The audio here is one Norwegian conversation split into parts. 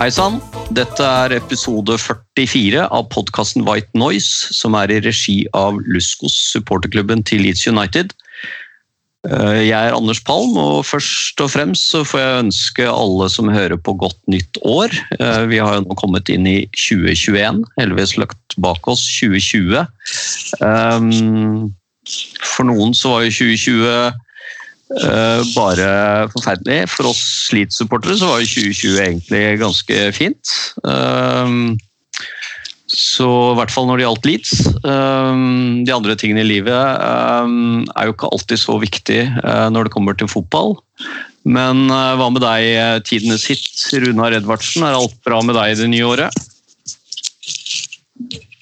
Hei sann. Dette er episode 44 av podkasten White Noise, som er i regi av Luskos, supporterklubben til Leeds United. Eh, Jeg er Anders Palm, og først og fremst så får jeg ønske alle som hører på godt nytt år. Eh, Vi har jo nå kommet inn i 2021, heldigvis lagt bak oss 2020. Um, For noen så var jo 2020 Eh, bare forferdelig. For oss Leeds-supportere så var jo 2020 egentlig ganske fint. Um, så i hvert fall når det gjaldt Leeds. Um, de andre tingene i livet um, er jo ikke alltid så viktig uh, når det kommer til fotball. Men uh, hva med deg, tidene hit, Runar Edvardsen? Er alt bra med deg det nye året?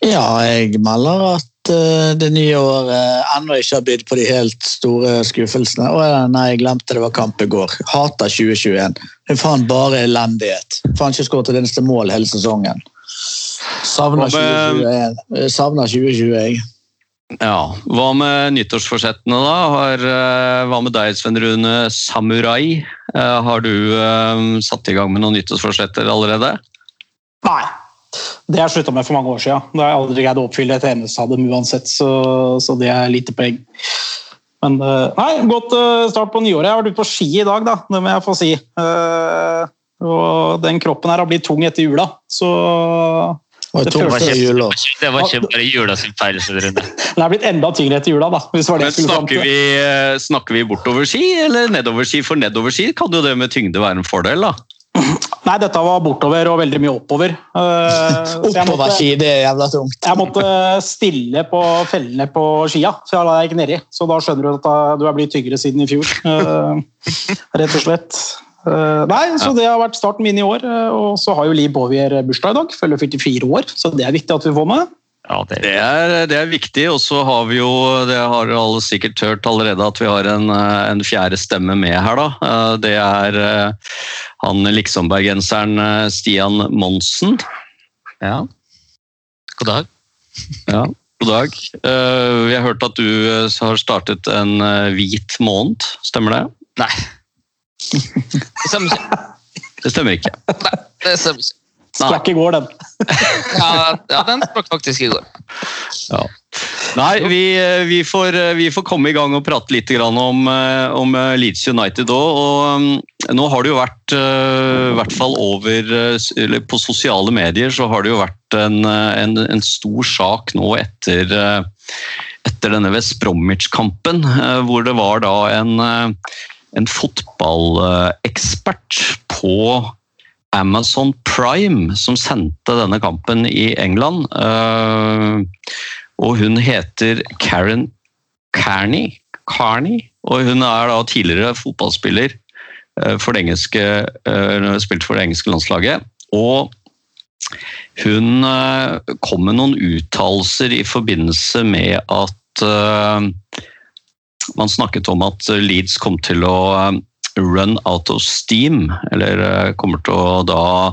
Ja, jeg melder at eh, det nye året ennå ikke har bydd på de helt store skuffelsene. Å nei, jeg glemte det var kamp i går. Hater 2021. Det er faen bare elendighet. Faen ikke skåret et eneste mål hele sesongen. Savner 2021. Savner 2020, jeg. Ja, Hva med nyttårsforsettene, da? Har, uh, hva med deg, Sven Rune Samurai? Har du uh, satt i gang med noen nyttårsforsetter allerede? Nei. Det har jeg slutta med for mange år siden. Da har jeg aldri greid å oppfylle et eneste av dem uansett, så, så det er lite poeng. Men eh, nei, godt eh, start på nyåret. Jeg har vært ute på ski i dag, da. Det må jeg få si. Eh, og den kroppen her har blitt tung etter jula, så det, Det var ikke-. Det var ikke bare jula sin feil. Den er blitt enda tyngre etter jula, da. Hvis det var det Men snakker vi, snakker vi bortover ski eller nedover ski? For nedover ski kan jo det med tyngde være en fordel, da. Nei, dette var bortover og veldig mye oppover. Eh, så jeg Oppoverski, det er jævla tungt. Jeg måtte stille på fellene på skia, for jeg la deg ikke nedi. Så da skjønner du at du er blitt tyngre siden i fjor. Eh, rett og slett. Eh, nei, så Det har vært starten min i år. eh, Og så har jo Liv Bovier bursdag i dag. Følger 44 år, så det er viktig at vi får med. Ja, det er, det er viktig, og så har vi jo, det har alle sikkert hørt allerede, at vi har en, eh, en fjerde stemme med her, da. Eh, Det er eh, han liksombergenseren Stian Monsen. Ja, God dag. ja. God dag. Vi har hørt at du har startet en hvit måned, stemmer det? Nei. Det stemmer ikke. Nei, det stemmer ikke. Sprakk i går, den. Ja, ja den sprakk faktisk i går. Ja. Nei, vi, eh, vi, får, eh, vi får komme i gang og prate litt om, eh, om Leeds United òg. Og mm, nå har det jo vært, i hvert fall over eller På sosiale medier så har det jo vært en, en, en stor sak nå etter, etter denne West Bromwich-kampen, hvor det var da en, en fotballekspert på Amazon Prime som sendte denne kampen i England. Eh, og hun heter Karen Carney, Carney og hun er da tidligere fotballspiller eh, for det engelske, eh, spilt for det engelske landslaget. Og hun kom med noen uttalelser i forbindelse med at man snakket om at Leeds kom til å run out of steam, eller eh, kommer til å da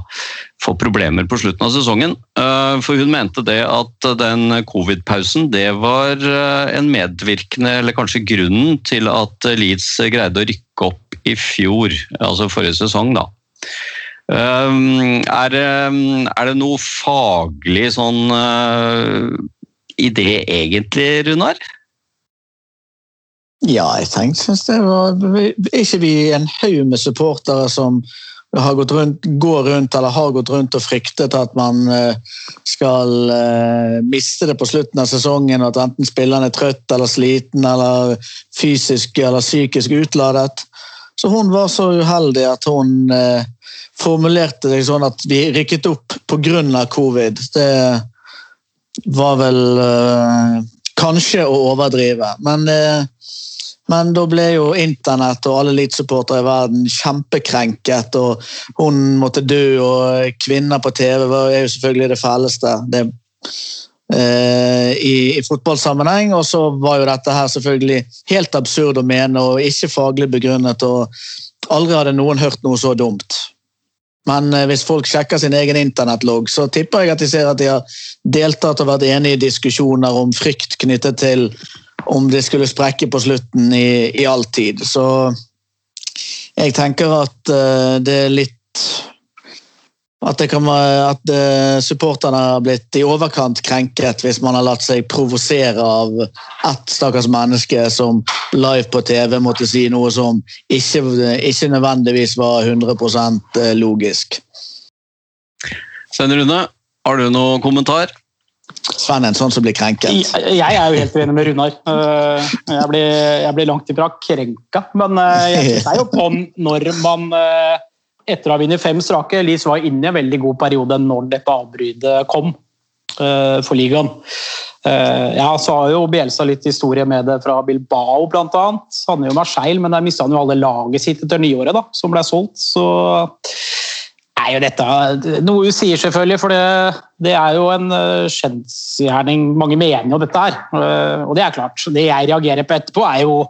få problemer på slutten av sesongen. Eh, For hun mente det at den covid-pausen det var eh, en medvirkende, eller kanskje grunnen til at Leeds greide å rykke opp i fjor, altså forrige sesong, da. Er det, noe faglig sånn i det egentlig, Runar? Ja, jeg tenkte synes det var ikke vi en haug med supportere som har gått rundt, går rundt eller har gått rundt og fryktet at man eh, skal eh, miste det på slutten av sesongen, og at enten spilleren er trøtt eller sliten eller fysisk eller psykisk utladet. Så hun var så uheldig at hun eh, formulerte det sånn at vi rykket opp pga. covid. Det var vel kanskje å overdrive, men Men da ble jo internett og alle Leeds-supportere i verden kjempekrenket, og hun måtte dø, og kvinner på TV er jo selvfølgelig det fæleste. Det, eh, i, I fotballsammenheng. Og så var jo dette her selvfølgelig helt absurd å mene og ikke faglig begrunnet. og Aldri hadde noen hørt noe så dumt. Men eh, hvis folk sjekker sin egen internettlogg, så tipper jeg at de ser at de har deltatt og vært enige i diskusjoner om frykt knyttet til om det skulle sprekke på slutten i, i all tid. Så jeg tenker at eh, det er litt at, at eh, supporterne har blitt i overkant krenket hvis man har latt seg provosere av ett stakkars menneske som live på TV måtte si noe som ikke, ikke nødvendigvis var 100% logisk. Svein Rune, har du noen kommentar? Sven en sånn som blir krenket. Jeg jeg er jo helt uenig med Runar. Eh, Jeg blir, jeg blir langt ifra krenka, men eh, jeg er jo på når man eh, etter å ha vunnet fem strake Lis var inne i en veldig god periode når dette avbrytet kom for ligaen. Ja, så har jo Bjelsa litt historie med det fra Bilbao, blant annet. Han er jo Marseille, men der mista han jo alle laget sitt etter nyåret, da, som ble solgt. Så er jo dette noe hun sier, selvfølgelig, for det, det er jo en uh. Mange mener jo dette her, eh, og det er klart. Det jeg reagerer på etterpå, er jo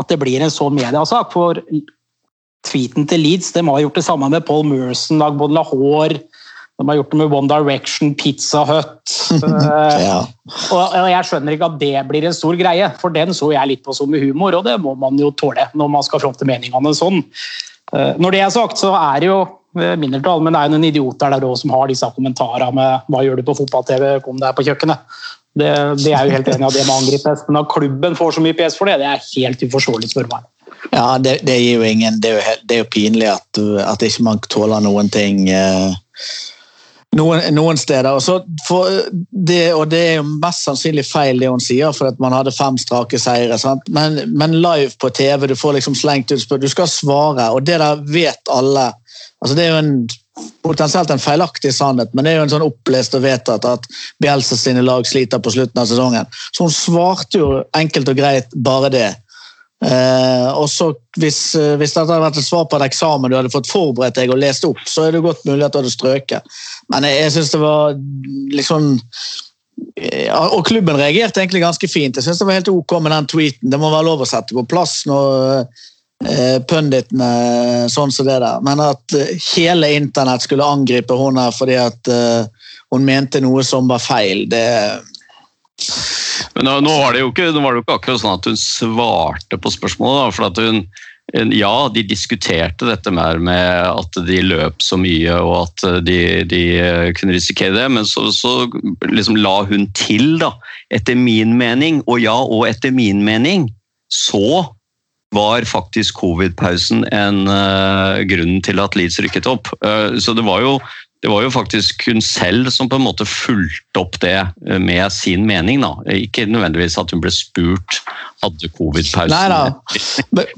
at det blir en sånn mediesak. For tweeten til Leeds de har gjort det samme med Paul Merson, Dagbond Lahore. De har gjort det med One Direction, Pizza Hut. Eh, Ja. og jeg skjønner ikke at det blir en stor greie, for den så jeg litt på som med humor, og det må man jo tåle når man skal fronte meningene sånn. Eh, Når det er sagt, så er det jo eh, mindretall, men det er jo noen idioter der òg som har disse kommentarene med 'hva gjør du på fotball-TV, kom deg på kjøkkenet'. Det, det er jo helt enig av det må angripes, men at klubben får så mye PS for det, det er helt uforståelig, spør meg. Ja, det, det gir jo ingen Det er jo, helt, det er jo pinlig at, at ikke man tåler noen ting eh, noen, noen steder. Det, og det er jo mest sannsynlig feil det hun sier, for at man hadde fem strake seire. Men, men live på TV, du får liksom slengt ut spørsmål, du skal svare, og det der vet alle. Altså Det er jo en potensielt en feilaktig sannhet, men det er jo en sånn opplest og vedtatt at Bjelsa sine lag sliter på slutten av sesongen. Så hun svarte jo enkelt og greit bare det. Eh, og så hvis, eh, hvis dette hadde vært et svar på et eksamen du hadde fått forberedt deg og lest opp, så er det godt mulig at du hadde strøket. Men jeg, jeg syns det var liksom ja, Og klubben reagerte egentlig ganske fint. Jeg synes det var helt ok med den tweeten. Det må være lov å sette på plass når eh, punditene sånn som det der. Men at eh, hele internett skulle angripe hun her fordi at eh, hun mente noe som var feil, det Men nå, nå, var det jo ikke, det jo ikke akkurat sånn at hun svarte på spørsmålet. Da, for hun, ja, de diskuterte dette mer med at de løp så mye og at de, de kunne risikere det, men så, så liksom la hun til, da, etter min mening, og ja, og etter min mening, så var faktisk covid-pausen en uh, grunn til at Leeds rykket opp. Uh, så det var jo det var jo faktisk hun selv som på en måte fulgte opp det eh, med sin mening. da. Ikke nødvendigvis at hun ble spurt hadde covid-pausen Nei da.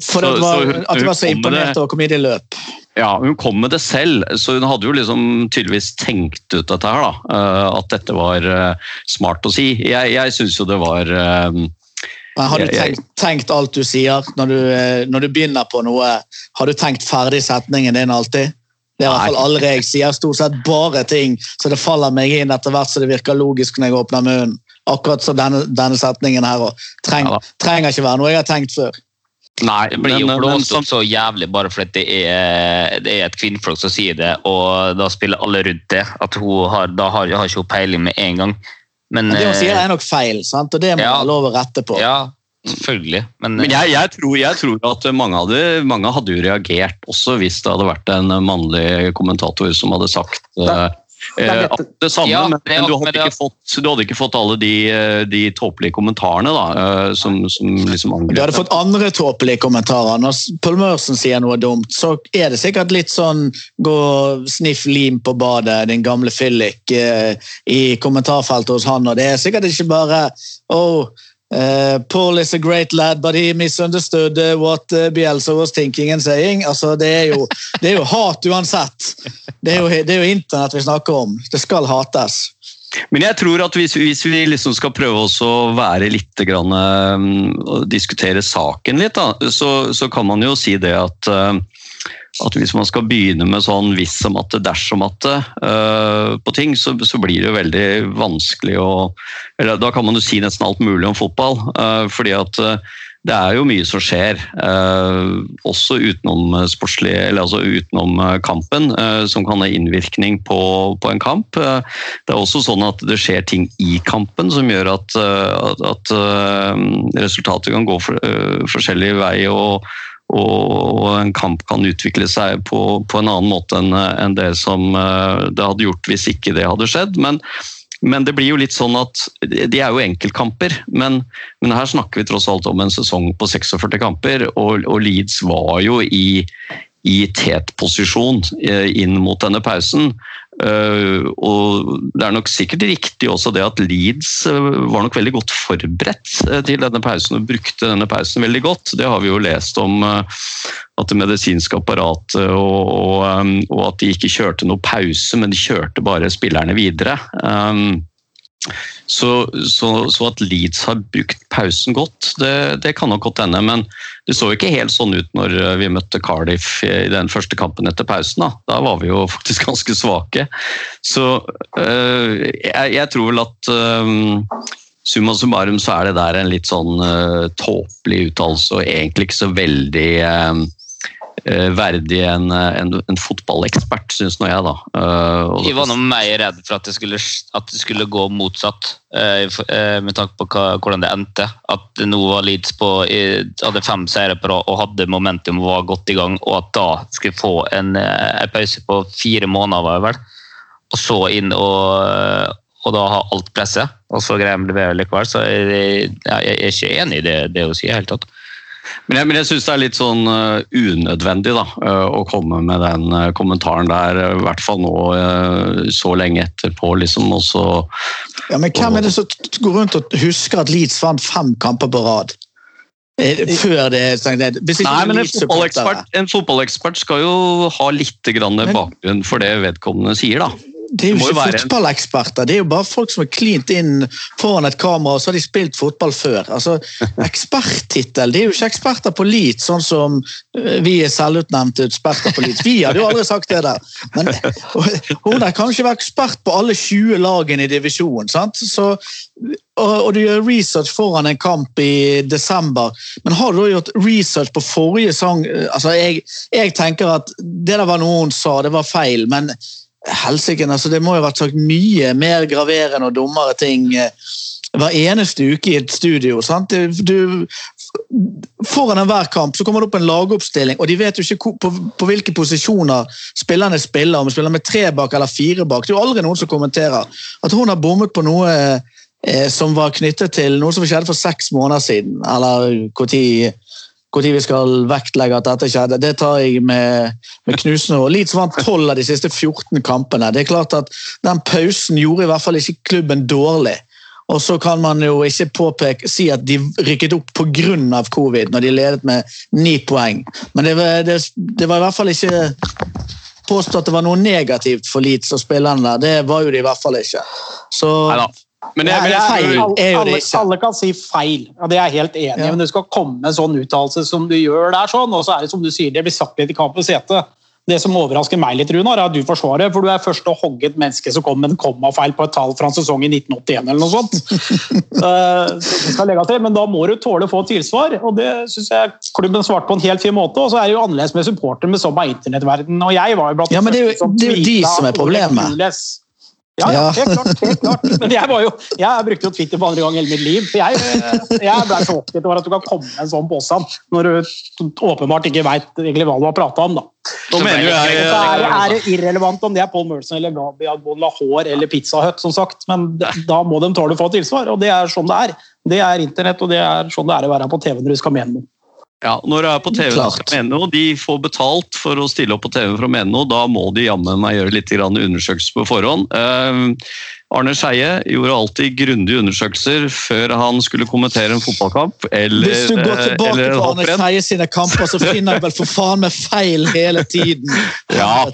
For det var, hun- at hun var så imponert det. over hvor mye de løp. Ja, hun kom med det selv, så hun hadde jo liksom tydeligvis tenkt ut dette her. da, eh, At dette var eh, smart å si. Jeg, jeg syns jo det var Men har du tenkt, tenkt alt du sier når du, når du begynner på noe? Har du tenkt ferdig setningen din alltid? Det er i hvert fall aldri jeg sier. Stort sett bare ting så det faller meg inn etter hvert så det virker logisk når jeg åpner munnen. Akkurat som denne, denne setningen her. Og treng, Ja trenger ikke være noe jeg har tenkt før. Nei, Det blir jo men blåst opp så jævlig bare fordi det er, det er et kvinnfolk som sier det, og da spiller alle rundt det. At hun har, da har, har ikke hun peiling med en gang. Men, Men det hun sier eh, er nok feil, sant? og det må Ja. være lov å rette på. Ja, selvfølgelig. Men, Men jeg, jeg, tror, jeg tror at mange hadde, mange hadde jo reagert, også hvis det hadde vært en mannlig kommentator som hadde sagt uh, det er eh, det samme, Ja, men, det men du, men hadde det ikke fått, du hadde ikke fått alle de, eh, de tåpelige kommentarene da, uh, som, som liksom Du hadde fått andre tåpelige kommentarer. Når Paul Mørsen sier noe dumt, så er det sikkert litt sånn gå sniff lim på badet, din gamle fyllik, eh, i kommentarfeltet hos han. Og det er sikkert ikke bare oh, eh, Paul is a great lad, but he misunderstood eh, what eh, Bielsa was thinking and saying. Altså, det, er jo, det er jo hat uansett. Det er jo, det er jo internett vi snakker om. Det skal hates. Men jeg tror at hvis, hvis vi liksom skal prøve å være litt grann, og diskutere saken litt, da, så, så kan man jo si det at eh, at hvis man skal begynne med sånn hvis som at dersom at det eh, på ting, så, så blir det jo veldig vanskelig å eller Da kan man jo si nesten alt mulig om fotball. Uh, fordi at uh, det er jo mye som skjer, også utenom eller altså utenom kampen, som kan ha innvirkning på, på en kamp. Det er også sånn at det skjer ting i kampen som gjør at, at, at resultatet kan gå for, forskjellig vei. og og en kamp kan utvikle seg på, på en annen måte enn en det som eh, det hadde gjort hvis ikke det hadde skjedd. Men, men det blir jo litt sånn at De er jo enkeltkamper, men, men her snakker vi tross alt om en sesong på 46 kamper, og, og Leeds var jo i, i tetposisjon eh, inn mot denne pausen. Uh, og Det er nok sikkert riktig også det at Leeds uh, var nok veldig godt forberedt til denne pausen og brukte denne pausen veldig godt. Det har vi jo lest om at det medisinske apparatet og, og, og, at de ikke kjørte noe pause, men de kjørte bare spillerne videre. Så, så, så, at Leeds har brukt pausen godt, det, det kan nok godt hende. Men det så ikke helt sånn ut når vi møtte Cardiff i den første kampen etter pausen. Da, da var vi jo faktisk ganske svake. Så øh, jeg, jeg, tror vel at øh, summa summarum så er det der en litt sånn øh, tåpelig uttalelse, og egentlig ikke så veldig verdig en, en, en fotballekspert, syns nå jeg, da. Uh, jeg var nå mer redd for at det skulle, at det skulle gå motsatt, uh, med tanke på hva, hvordan det endte. At nå var Leeds på hadde fem seire på rad og hadde momentum og var godt i gang, og at da skulle få en, en pause på fire måneder, var det vel. Og så inn og, og da ha alt presset, og så greier de å levere likevel. Så jeg, jeg, er ikke enig i det, det å si i det hele tatt. Men jeg, men jeg syns det er litt sånn uh, unødvendig da, uh, å komme med den uh, kommentaren der, i hvert fall nå så lenge etterpå. liksom, og så... Ja, Men hvem er det som går rundt og husker at Leeds vant fem kamper på rad? Før det, Hvis ikke Nei, men en fotballekspert, en fotballekspert skal jo ha litt grann bakgrunn for det vedkommende sier, da. Det er jo ikke fotballeksperter, det er jo bare folk som er klint inn foran et kamera og så har de spilt fotball før. Altså, Eksperttittel Det er jo ikke eksperter på Leeds, sånn som eh, vi er selvutnevnte eksperter på Leeds. Vi hadde jo aldri sagt det der. Men hun der kan ikke være ekspert på alle 20 lagene i divisjonen. sant? Så, og, og, du gjør research foran en kamp i desember, men har du da gjort research på forrige sang? Altså, jeg, jeg tenker at det der var noe hun sa, det var feil. men Helsike, altså det må jo ha vært sagt mye mer graverende og dummere ting eh, hver eneste uke i et studio. sant? Du, foran enhver kamp så kommer det opp en lagoppstilling, og de vet jo ikke på, på hvilke posisjoner spillerne spiller. Om de spiller med tre bak eller fire bak. Det er jo aldri noen som kommenterer at hun har bommet på noe eh, som var knyttet til noe som skjedde for seks måneder siden. Eller når når vi skal vektlegge at dette skjedde, det tar jeg med, med knusende råd. Leeds vant 12 av de siste 14 kampene. Det er klart at Den pausen gjorde i hvert fall ikke klubben dårlig. Og så kan man jo ikke påpeke, si at de rykket opp pga. covid når de ledet med ni poeng. Men det, det, det var i hvert fall ikke påstått at det var noe negativt for Leeds og spillerne der. Det var jo det i hvert fall ikke. Så men, det, men det, feil, alle, alle, kan si feil, og det er jeg helt enig i. Ja. Men du skal komme en sånn uttalelse som du gjør der, sånn, og så er det som du sier, det blir sagt litt i kampens hete. Det som overrasker meg litt, Runar, er at du forsvarer, for du er først å hogge et menneske som kom med en kommafeil på et tall fra en sesong i 1981 eller noe sånt. skal legge til, Men da må du tåle å få tilsvar, og det syns jeg klubben svarte på en helt fin måte. Og så er det jo annerledes med supporter med sånn av internettverden, og jeg var jo blant ja, men det er jo, det er jo de som er problemet. Ja, ja, helt klart. helt klart. Men jeg, var jo, jeg brukte jo Twitter for andre gang i hele mitt liv. for Jeg, jeg ble så oppgitt over at du kan komme med en sånn påstand når du åpenbart ikke veit hva du har prata om. da. Så mener jeg, er, er, det irrelevant om det er Paul Merson eller Gabi Agbon Lahore eller Pizza Hut, som sagt, men da må de tåle å få tilsvar. og Det er sånn det er. Det er internett, og det er sånn det er å være på TV når du skal mene noe. Ja, når du er på TV skal Klart. mene noe, de får betalt for å stille opp på TV for å mene noe, da må de jammen meg gjøre litt grann undersøkelser på forhånd. Eh, Arne Skeie gjorde alltid grundige undersøkelser før han skulle kommentere en fotballkamp eller, Hvis du går eh, tilbake eller på Arne. Skeie sine kamper, så finner jeg vel for faen meg feil hele tiden. Ja,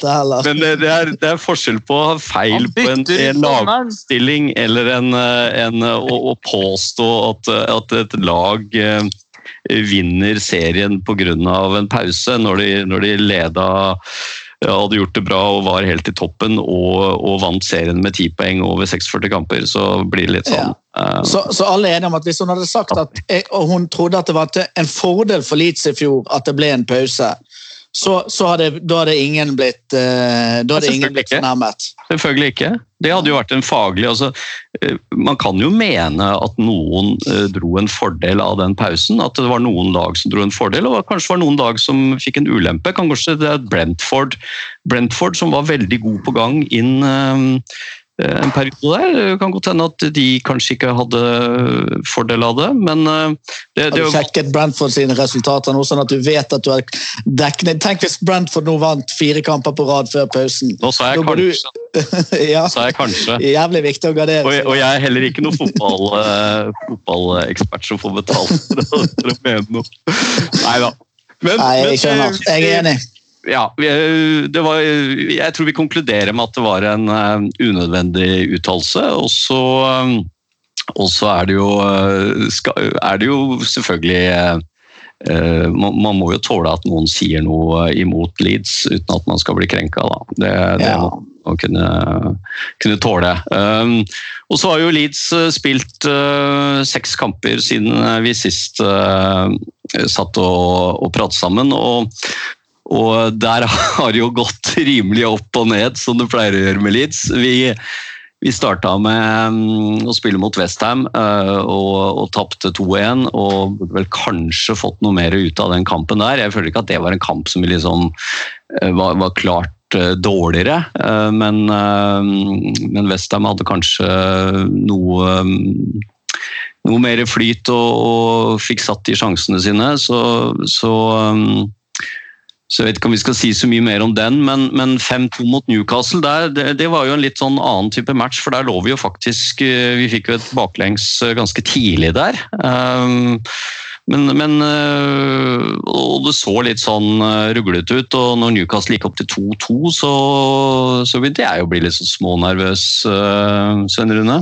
Men det, det, er, det er forskjell på feil på en, en lagstilling eller en, eh, en, å, å påstå at, at et lag vinner serien pga. en pause, når de, når de leda ja, hadde gjort det bra og var helt i toppen og, og vant serien med 10 poeng over 46 kamper, så blir det litt sånn. eh, Så, så alle er enige om at hvis hun hadde sagt at og hun trodde at det var en fordel for Leeds i fjor at det ble en pause, så, så hadde, da hadde ingen blitt, uh, da hadde ingen blitt fornærmet. Selvfølgelig ikke. Det hadde jo vært en faglig altså, eh, Man kan jo mene at noen eh, dro en fordel av den pausen. At det var noen lag som dro en fordel, og kanskje var noen lag som fikk en ulempe. Kanskje det er Brentford, Brentford som var veldig god på gang inn eh, en periode der. Det kan godt hende at de kanskje ikke hadde fordel av det, men det, det, Har du sjekket Brentford sine resultater nå, sånn at du vet at du har dekkende? Tenk hvis Brentford nå vant fire kamper på rad før pausen. Nå sa jeg Da går du- kanskje. ja, Sa jeg kanskje. Jævlig viktig å gardere Og, og jeg er heller ikke noen fotball, eh, som får betalt for å, mene noe. Neida. Men, Nei, jeg skjønner. eh, Jeg er enig. Ja, det var, jeg tror vi konkluderer med at det var en eh, unødvendig uttalelse. Og så eh, og så er det jo, eh, er det jo selvfølgelig man, må jo tåle at noen sier noe imot Leeds uten at man skal bli krenka. Da. Det, det Ja. må man kunne, kunne tåle. Um, og så har jo Leeds spilt seks kamper siden vi sist satt og, og pratet sammen. og og der har det jo gått rimelig opp og ned, som det pleier å gjøre med Leeds. Vi, vi starta med mm, å spille mot Westham uh, og, og tapte 2-1. Og burde vel kanskje fått noe mer ut av den kampen der. Jeg føler ikke at det var en kamp som liksom eh, var, var klart eh, dårligere. Eh, men, men Westham hadde kanskje noe mm, noe mer flyt og, og fikk satt de sjansene sine. Så, så um, så jeg vet ikke om vi skal si så mye mer om den, men, men 5-2 mot Newcastle, der, det, det var jo en litt sånn annen type match, for der lå vi jo faktisk eh, Vi fikk jo et baklengs eh, ganske tidlig der. Um, men, men eh, Og det så litt sånn ruglete ut, og når Newcastle gikk opp til 2-2, så, så begynte jeg å bli litt sånn smånervøs, Svein Rune.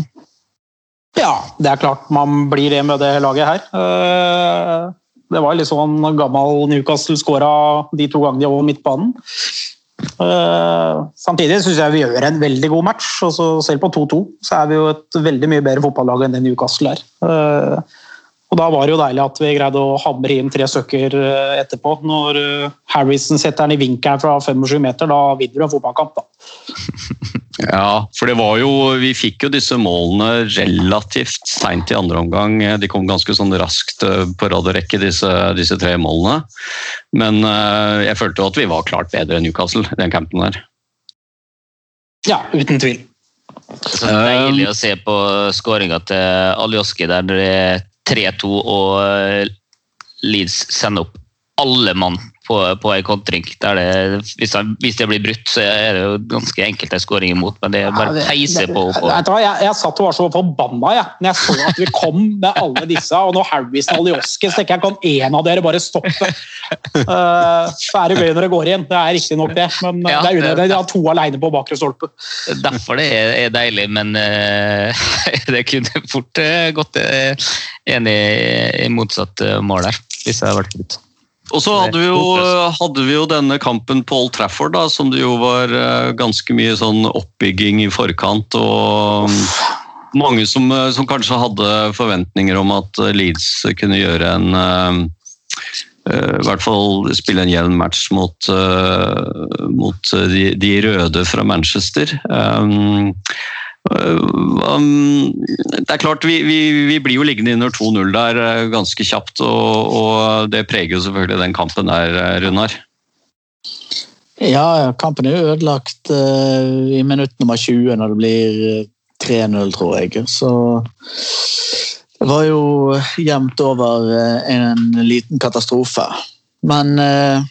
Ja, det er klart man blir det med det laget her. Det var litt sånn gammel Newcastle skåra de to gangene de var over midtbanen. Uh, Samtidig syns jeg vi gjør en veldig god match. og så Selv på 2-2 så er vi jo et veldig mye bedre fotballag enn det Newcastle er. Eh, Og Da var det jo deilig at vi greide å hamre inn tre stykker eh, etterpå. Når eh, Harrison setter den i vinkelen fra 25 meter, da vinner du en fotballkamp. da. Ja, for det var jo Vi fikk jo disse målene relativt seint i andre omgang. De kom ganske sånn raskt eh, på rad og rekke, disse, disse tre målene. Men jeg følte jo at vi var klart bedre enn Newcastle i den campen der. Ja, uten tvil. Så deilig å se på skåringa til Aljoski der det er 3-2 og eh, Leeds sender opp alle mann på, på en kontring. Hvis, hvis det blir brutt, så er det jo ganske enkelt en skåring imot, men det er bare Ja, peise på. på. Du Jeg, jeg satt og var så forbanna jeg, når jeg så at vi kom med alle disse. Og når Harrison og Alioski, tenker jeg kan én av dere bare stoppe? Uh, så er det gøy når det går igjen, Det er riktignok det, men uh, Ja, det er unødvendig å ha to alene på bakre stolpe. Derfor det er, er deilig, men uh, det kunne fort uh, gått uh, enig i, motsatt eh, mål der, hvis det hadde vært brutt. Og så hadde vi, jo, hadde vi jo denne kampen på Old Trafford, da, som det jo var eh, ganske mye sånn oppbygging i forkant. og mm, mange som, eh, som kanskje hadde forventninger om at eh, Leeds kunne gjøre en I hvert fall spille en jevn match mot, uh, mot de, de røde fra Manchester. Um, um, det er klart, vi, vi, vi blir jo liggende under 2-0 der eh, ganske kjapt, og, og det preger jo selvfølgelig den kampen der, eh, Runar. Ja, kampen er jo ødelagt eh, i minutt nummer 20 når det blir eh, 3-0, tror jeg. Så Det var jo jevnt over eh, en liten katastrofe. Men eh,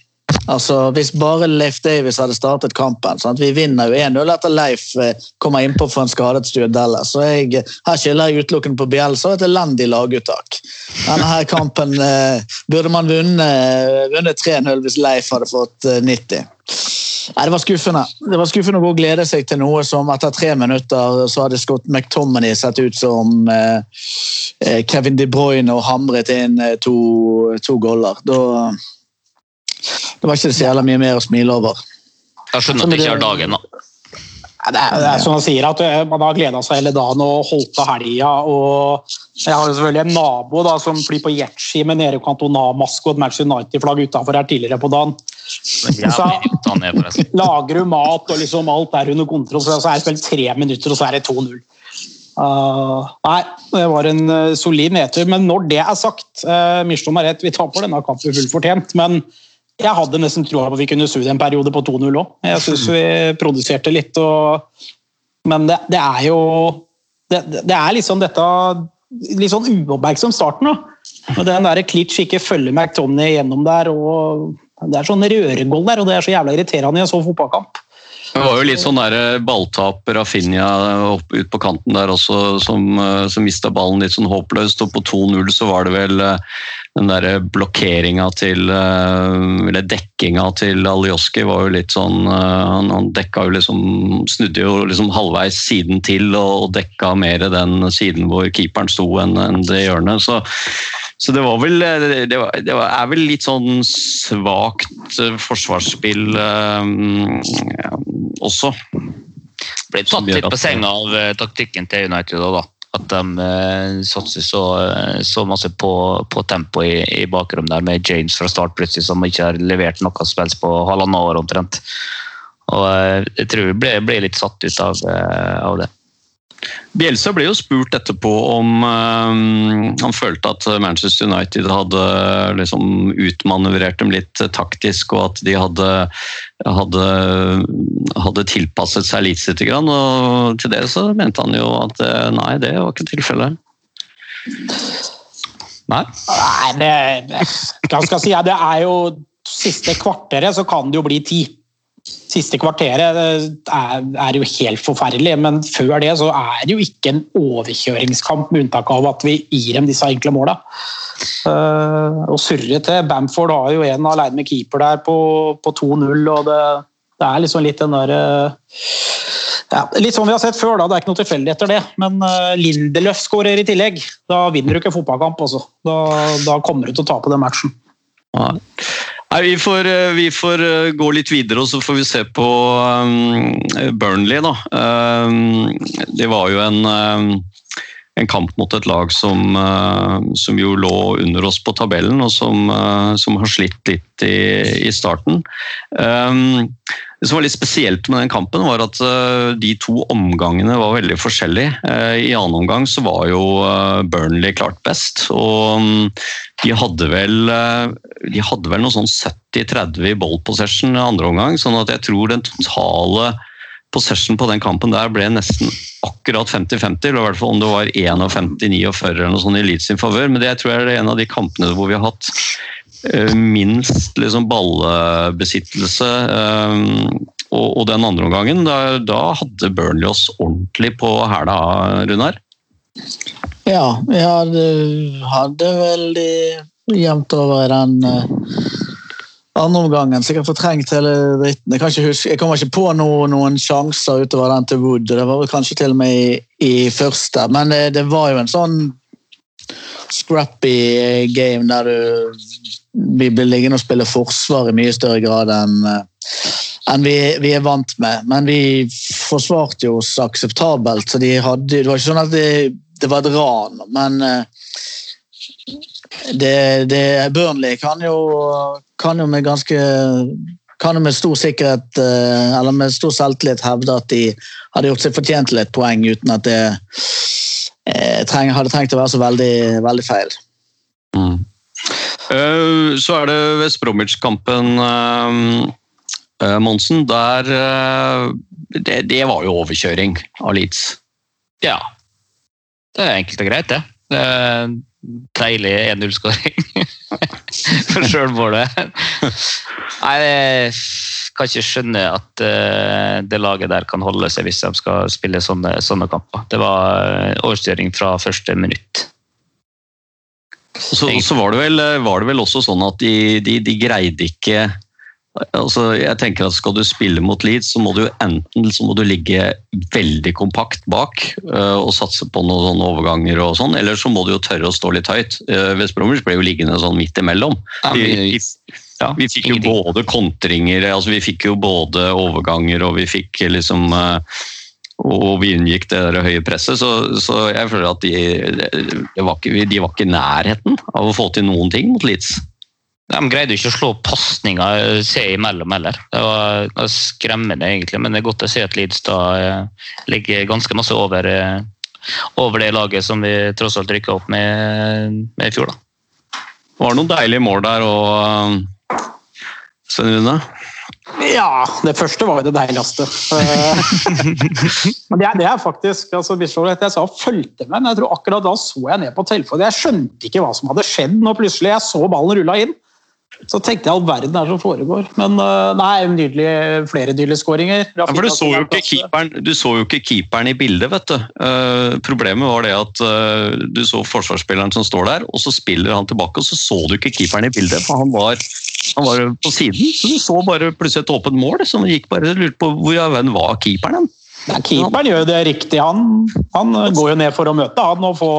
altså, hvis bare Leif Davis hadde startet kampen sant? Vi vinner jo 1-0 etter Leif eh, kommer innpå for en skadet Stuart Dallas. Så jeg, her skylder jeg utelukkende på Bielsa og et elendig laguttak. Denne her kampen eh, burde man vunnet, vunnet 3-0 hvis Leif hadde fått eh, 90. Nei, Det var skuffende Det var skuffende å gå og glede seg til noe som etter tre minutter så hadde Scott McTominay sett ut som eh, eh, Kevin De Bruyne og hamret inn eh, to, to goller. Da, det var ikke så jævla mye mer å smile over. Jeg skjønner at det ikke er dagen, da. Det er, det er som han sier, at eh, man har gleda seg hele dagen og holdt av helga. og Jeg har selvfølgelig en nabo da, som flyr på jetski med Nere Cantona-maske og et Manchester United-flagg utafor her tidligere på dagen. Forresten. Lager du mat og liksom alt er under kontroll, så er det spilt tre minutter, og så er det 2-0. Uh, nei, det var en uh, solid nedtur. Men når det er sagt, uh, Miston har rett, vi taper denne kampen fullt fortjent. Men jeg hadde nesten troa på at vi kunne snu det en periode på 2-0 òg. Jeg syns vi produserte litt, og, men det, det er jo det, det er liksom dette litt sånn uoppmerksom starten. da. Og den der Klitsch ikke følger McTomney gjennom der. og Det er sånn røregål der, og det er så jævla irriterende i en sånn fotballkamp. Det var jo litt sånn der balltap Rafinha opp ut på kanten der også, som, eh, som mista ballen litt sånn håpløst. Og på 2-0 så var det vel eh, den derre blokkeringa til eh, Eller dekkinga til Alioski var jo litt sånn Han, han dekka jo liksom Snudde jo liksom halvveis siden til og dekka mer den siden hvor keeperen sto enn en det hjørnet. Så så det var vel Det, var, det var, er vel litt sånn svakt forsvarsspill forsvarsspill eh, også. Ble tatt litt på senga av uh, taktikken til United da. At de uh, satser så, eh, så masse på, på tempo i, i bakrom der, med James fra start plutselig, som ikke har levert noe helst på halvannet år omtrent. Og jeg tror vi ble, ble litt satt ut av, av det. Bielsa ble jo spurt etterpå om um, han følte at Manchester United hadde liksom utmanøvrert dem litt taktisk, og at de hadde, hadde, hadde tilpasset seg litt litt grann. Og til det så mente han jo at eh, nei, det var ikke tilfellet. Nei? Nei, det, hva skal jeg si? Det er jo Siste kvarteret så kan det jo bli ti. Siste kvarteret er, er jo helt forferdelig, men før det så er det jo ikke en overkjøringskamp, med unntak av at vi gir dem disse enkle måla. Uh, og surre til. Bamford har jo en alene med keeper der på, på 2-0, og det, det, er liksom litt den der uh, ja, Litt sånn vi har sett før, da. Det er ikke noe tilfeldig etter det. Men Lindeløf skårer i tillegg. Da vinner du ikke fotballkamp, også. Da, da kommer du til å tape den matchen. Nei. Nei, vi får, eh, vi får, eh, gå litt videre, og så får vi se på um, Burnley. Da. Um, det var jo en, um, en, kamp mot et lag som, uh, som, jo lå under oss på tabellen, og som, uh, som har slitt litt i, i starten. det som var litt spesielt med den kampen, var at uh, de to omgangene var veldig forskjellige. I annen omgang så var jo Burnley klart best. og um, de hadde vel, de hadde vel noe sånn 70-30 i ball possession i andre omgang, sånn at jeg tror den totale possession på den kampen der ble nesten akkurat 50-50, eller i hvert fall om det var 51-49 eller noe sånt i Leeds sin favør. Men det tror jeg er en av de kampene hvor vi har hatt minst liksom ballbesittelse. Og, og den andre omgangen, da, da hadde Burnley oss ordentlig på hæla, Runar. Ja, vi hadde, hadde veldig jevnt over den uh, andre omgangen. Sikkert fortrengt hele dritten. Jeg, kan ikke huske, jeg kommer ikke på noen, noen sjanser utover den til Wood. Det var kanskje til og med i, i første, men det, det, var jo en sånn scrappy game der du vi blir liggende og spille forsvar i mye større grad enn enn vi, vi, er vant med. Men vi forsvarte jo oss akseptabelt. så de hadde, Det var ikke sånn at de, det var et ran, men det, det, Burnley kan jo, kan jo med ganske kan jo med stor sikkerhet eller med stor selvtillit hevde at de hadde gjort seg fortjent til et poeng uten at det treng, hadde trengt å være så veldig, veldig feil. Mm. Så er det West Bromwich-kampen, Monsen. Der det, det, var jo overkjøring av Leeds. Ja, det er enkelt og greit, det. Deilig 1-0-skåring for sjølmålet. Nei, jeg kan ikke skjønne at eh, det laget der kan holde seg hvis de skal spille sånne, sånne kamper. Det var eh, overstyring fra første minutt. Så, så var, det vel, var det vel også sånn at de, de, de greide ikke altså jeg tenker at Skal du spille mot Leeds, så må du enten så må du ligge veldig kompakt bak uh, og satse på noen overganger, og sånn, eller så må du jo tørre å stå litt høyt. Uh, West Bromwich ble jo liggende sånn midt imellom. Ja, Vi, vi- vi, Ja, vi fikk jo både kontringer, altså vi fikk jo både overganger og vi fikk liksom uh, og vi unngikk det der høye presset, så, så jeg føler at de, de, var ikke, de var ikke i nærheten av å få til noen ting mot Leeds. De greide ikke å slå pasninger seg imellom heller. Det var skremmende, egentlig. Men det er godt å se at Lidstad eh, ligger ganske masse over, eh, over det laget som vi tross alt rykka opp med, med i fjor. da. Det var noen deilige mål der òg, Svein Rune? Ja, det første var jo det deiligste. Eh, Men det er, det er faktisk altså, Jeg sa fulgte med, men jeg tror akkurat da så jeg ned på telefonen. Jeg skjønte ikke hva som hadde skjedd når plutselig jeg så ballen rulla inn. Så tenkte jeg all verden er som foregår. Men eh, nei, nydelig, flere nydelige skåringer. Ja, for du så, jo ikke keeperen, du så jo ikke keeperen i bildet, vet du. Uh, problemet var det at uh, du så forsvarsspilleren som står der, og så spiller han tilbake, og så så du ikke keeperen i bildet, for han var, han var på siden. Så du så bare plutselig et åpent mål, som gikk bare og lurte på hvor i all verden var keeperen hen. Nei, keeperen gjør jo det riktig. Han, han går jo ned for å møte, han. Og få,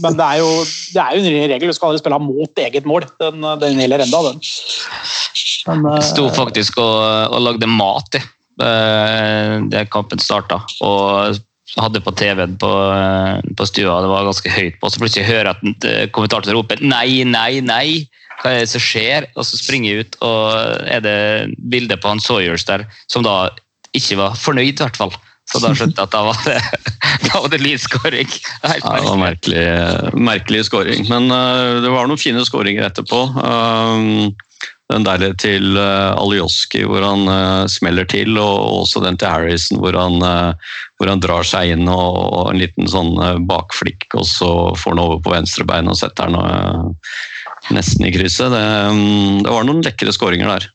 men det er, jo, det er jo en regel, du skal aldri spille mot eget mål. Den, den gjelder enda, den. Men, eh, Jeg sto faktisk og, og lagde mat i eh, det kampen starta. Og hadde på TV-en på, eh, på stua, det var ganske høyt på. Så plutselig hører jeg at eh, kommentatoren roper 'nei, nei, nei'. Hva er det som skjer? Og så springer jeg ut, og er det bilde på han Sawyers der, som da ikke var fornøyd, i hvert fall. Så da skjønte jeg at da var det, da var det Leeds-skåring. Helt Ja, det var merkelig. merkelig, skåring. Men uh, det var noen fine skåringer etterpå. Um, den der til uh, Alioski hvor han uh, smeller til, og også den til Harrison hvor han, uh, hvor han drar seg inn og, og en liten sånn eh, bakflikk, og så får han over på venstrebeinet og setter den eh, nesten i krysset. Det, um, det var noen lekre skåringer der.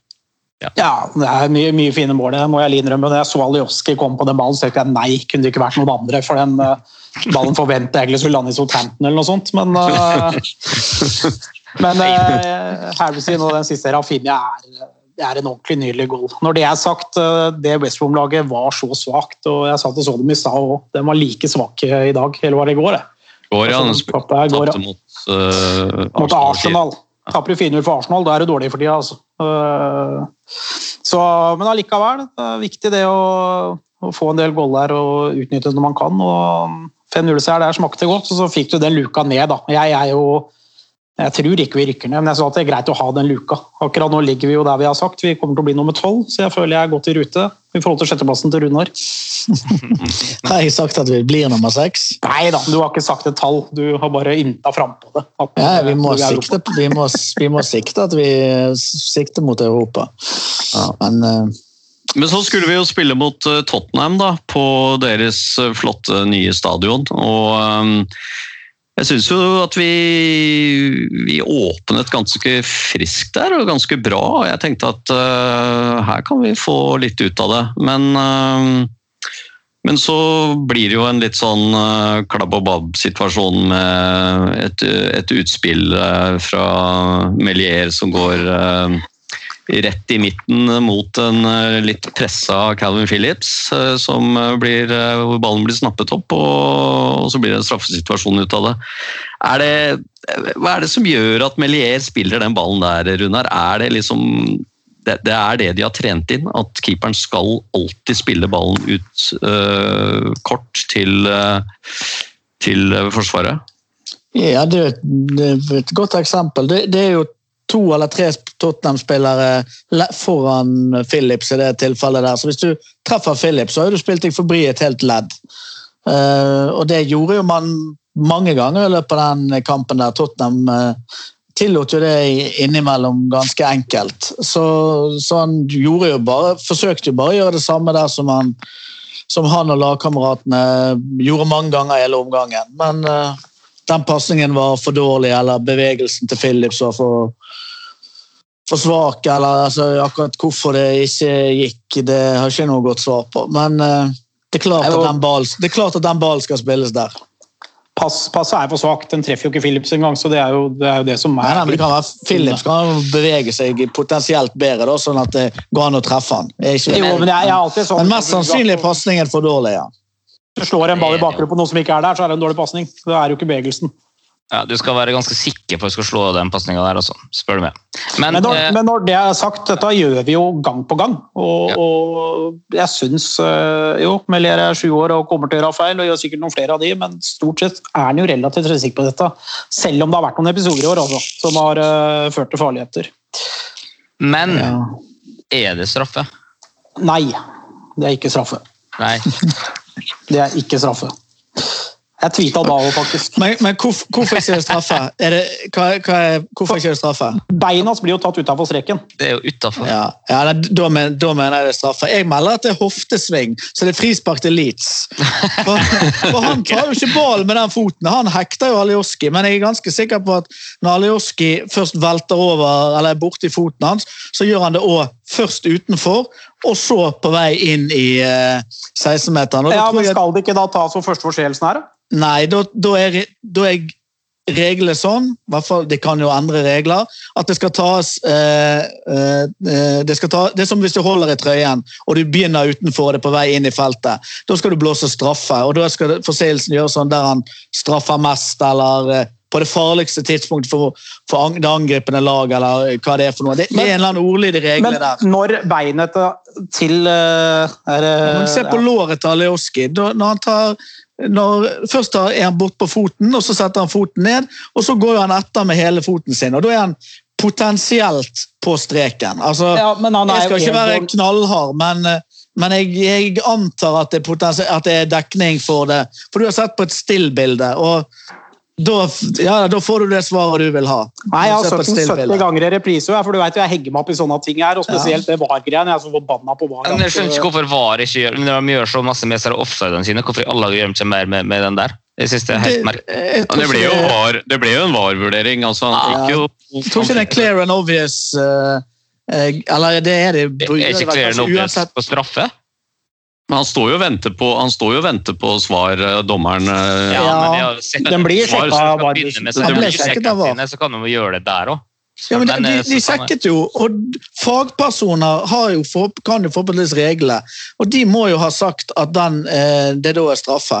Ja, det er mye, mye fine mål, det må jeg innrømme. Når jeg så Alioski komme på den ballen, så tenkte jeg nei, kunne det ikke vært noen andre. For den uh, ballen forventet jeg egentlig skulle lande i Southampton eller noe sånt. Men, uh, men uh, Harrison og den siste Rafinha er, er en ordentlig nydelig goal. Når det er sagt, uh, det West Brom-laget var så svakt, og jeg sa at jeg så dem i stad òg, de var like svake i dag, eller var det i går? det? Går, ja, Altså, tapte ja. tapte mot uh, mot Arsenal. Taper du 4-0 for Arsenal, da er du dårlig for tida. Altså. Øh, Så, men allikevel, det er viktig det å, å få en del goller og utnytte det når man kan. og 5-0-seier der smakte godt, og så fikk du den luka ned. da. Jeg er jo jeg tror ikke vi rykker ned, men jeg sa at det er greit å ha den luka. Akkurat nå ligger vi jo der vi har sagt, vi kommer til å bli nummer tolv, så jeg føler jeg er godt i rute i forhold til sjetteplassen til Runar. Har jeg sagt at vi blir nummer seks? Nei da, du har ikke sagt et tall, du har bare ynta frampå det. Ja, vi må, sikte, vi, må, vi må sikte at vi sikter mot Europa. Men uh... Men så skulle vi jo spille mot eh, Tottenham da, på deres eh, flotte nye stadion. Og jeg syns jo at vi, vi åpnet ganske friskt der, og ganske bra. og Jeg tenkte at uh, her kan vi få litt ut av det. Men, uh, men så blir det jo en litt sånn uh, klabb og babb-situasjon med et, et utspill fra Melier som går rett i midten mot en eh, litt pressa Calvin Phillips, eh, som eh, blir, hvor ballen blir snappet opp, og, så blir det en straffesituasjon ut av det. Er det. Hva er det som gjør at Melier spiller den ballen der, Runar? Er det liksom det, det er det de har trent inn, at keeperen skal alltid spille ballen ut øh, kort til, øh, til Forsvaret? ja, det et, det er et godt eksempel. Det, det er jo to eller tre Tottenham-spillere foran Phillips i det tilfellet der. Så hvis du treffer Phillips, så har du spilt deg forbi et helt ledd. Eh, og det gjorde jo man mange ganger i løpet av den kampen der Tottenham eh, tillot jo det innimellom ganske enkelt. Så, så han gjorde jo bare, forsøkte jo bare å gjøre det samme der som han, som han og lagkameratene gjorde mange ganger hele omgangen. Men uh, den pasningen var for dårlig, eller bevegelsen til Phillips var for, for svak, eller altså, akkurat hvorfor det ikke gikk, det har ikke noe godt svar på. Men uh, det, er klart at den ballen, det klart at den ballen skal spilles der. Pass, passet er for svakt. Den treffer jo ikke Phillips engang, så det er jo det, er jo det som er nei, men det kan være Phillips kan bevege seg potensielt bedre, da, sånn at det går an å treffe han. Jo, men jeg, jeg sånn men mest sannsynlig er pasningen for dårlig, ja. Du slår en ball i bakgrunnen på noe som ikke er der, så er det en dårlig pasning. Det er jo ikke bevegelsen. Ja, du skal være ganske sikker på at du skal slå den pasninga der, altså, spør du meg. Men, Men når, eh, men når det er sagt, dette gjør vi jo gang på gang. Og, Ja. og jeg syns øh, jo, Melier er sju år og kommer til å gjøre feil, og gjør sikkert noen flere av de, men stort sett er han jo relativt sikker på dette. Selv om det har vært noen episoder i år også, som har uh, ført til farligheter. men ja. er det straffe? Nei, det er ikke straffe. Nei. Det er ikke straffe. Jeg tweeta da òg, faktisk. Men, men hvorfor, hvorfor ikke det straffe? Er det, hva, hva er, hvorfor ikke det straffe? Beina blir jo tatt utafor streken. Det er jo utafor. Ja, ja da, da, da mener jeg det er straffe. Jeg melder at det er hoftesving, så det er frispark til Leeds. For, for han tar jo ikke ballen med den foten. Han hekter jo Alioski, men jeg er ganske sikker på at når Alioski først velter over eller er borti foten hans, så gjør han det òg først utenfor, og så på vei inn i eh, 16-meteren. Ja, men Skal det ikke da tas for første forseelsen her? Nei, da, da, er, da er reglene sånn, i hvert fall det kan jo endre regler, at det skal tas eh, eh, det, skal ta, det er som hvis du holder i trøyen og du begynner utenfor det på vei inn i feltet. Da skal du blåse straffe, og da skal forseelsen gjøre sånn der han straffer mest, eller eh, på det farligste tidspunktet for, for det angripende lag, eller hva det er for noe. Det, det er en eller annen ordlyd i reglene Men når beinet til, øh, er, Men se på ja. låret til Alioski. Når han tar, når, først er han bort på foten, og så setter han foten ned, og så går han etter med hele foten sin. og Da er han potensielt på streken. Altså, Ja, men han er jeg skal ikke være knallhard, men, eh, men jeg, jeg antar at det, er at det er dekning for det. For du har sett på et stillbilde, og da, ja, da får du det svaret du vil ha. Nei, jeg har sett den 70 stillbilde. ganger i reprise, for du vet jeg hegger meg opp i sånne ting her, og spesielt det VAR-greiene. Jeg er så forbanna på VAR. Men jeg skjønner ikke hvorfor VAR ikke gjør Når de gjør så masse med offsidene sine, hvorfor i alle gjør de ikke mer med, med den der? Jeg synes det er helt merkelig. jeg Ja, det ble jo, var, det ble jo en VAR-vurdering. altså Han jo Jeg tror ikke det er clear and obvious uh, uh, Eller det er det. Er ikke clear and obvious på straffe? Han står jo og venter på, han står jo og venter på svar, eh, dommeren. eh, Ja, Ja, men sett den blir så av med Den ble sjekket av VAR. Så kan de gjøre det der òg. Ja, men de, de, de sjekket jo, og fagpersoner har jo for, kan jo forhåpentligvis reglene. Og de må jo ha sagt at den, eh, det da er straffe.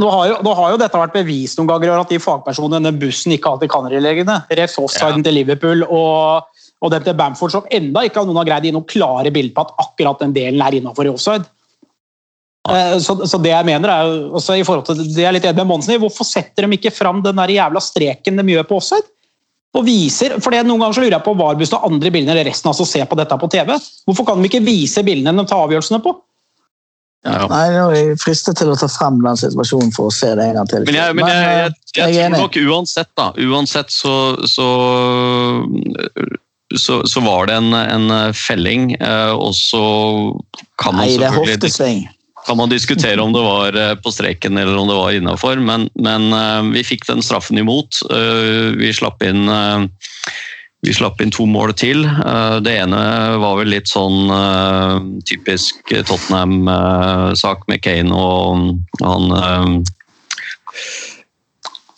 Nå har, jo, nå har jo dette vært bevist noen ganger at de fagpersonene den denne bussen ikke alltid kan reglene. Refs offsiden Ja. til Liverpool og, og den til Bamford som enda ikke har noen har greid å gi noen klare bilder på at akkurat den delen er innafor i offside. Eh, Så, så det jeg mener er jo, også i forhold til det jeg er litt enig med Monsen i, Hvorfor setter de ikke fram den der jævla streken de gjør på offside? Og viser, for det Noen ganger så lurer jeg på VAR-bussen og andre bilder eller resten av oss ser på dette på TV. Hvorfor kan de ikke vise bildene de tar avgjørelsene på? Ja. Nei, er jeg frister til å ta frem den situasjonen for å se det en gang til. Men jeg, men jeg, jeg, jeg, jeg, er tror nok uansett, da. Uansett så, så, så, så var det en, en felling, eh, og så kan man Nei, det er selvfølgelig hoftesving. Kan man diskutere om det var eh, på streken eller om det var innafor, men, men eh, vi fikk den straffen imot. Eh, Vi slapp inn vi slapp inn to mål til. Det ene var vel litt sånn typisk Tottenham-sak med Kane og han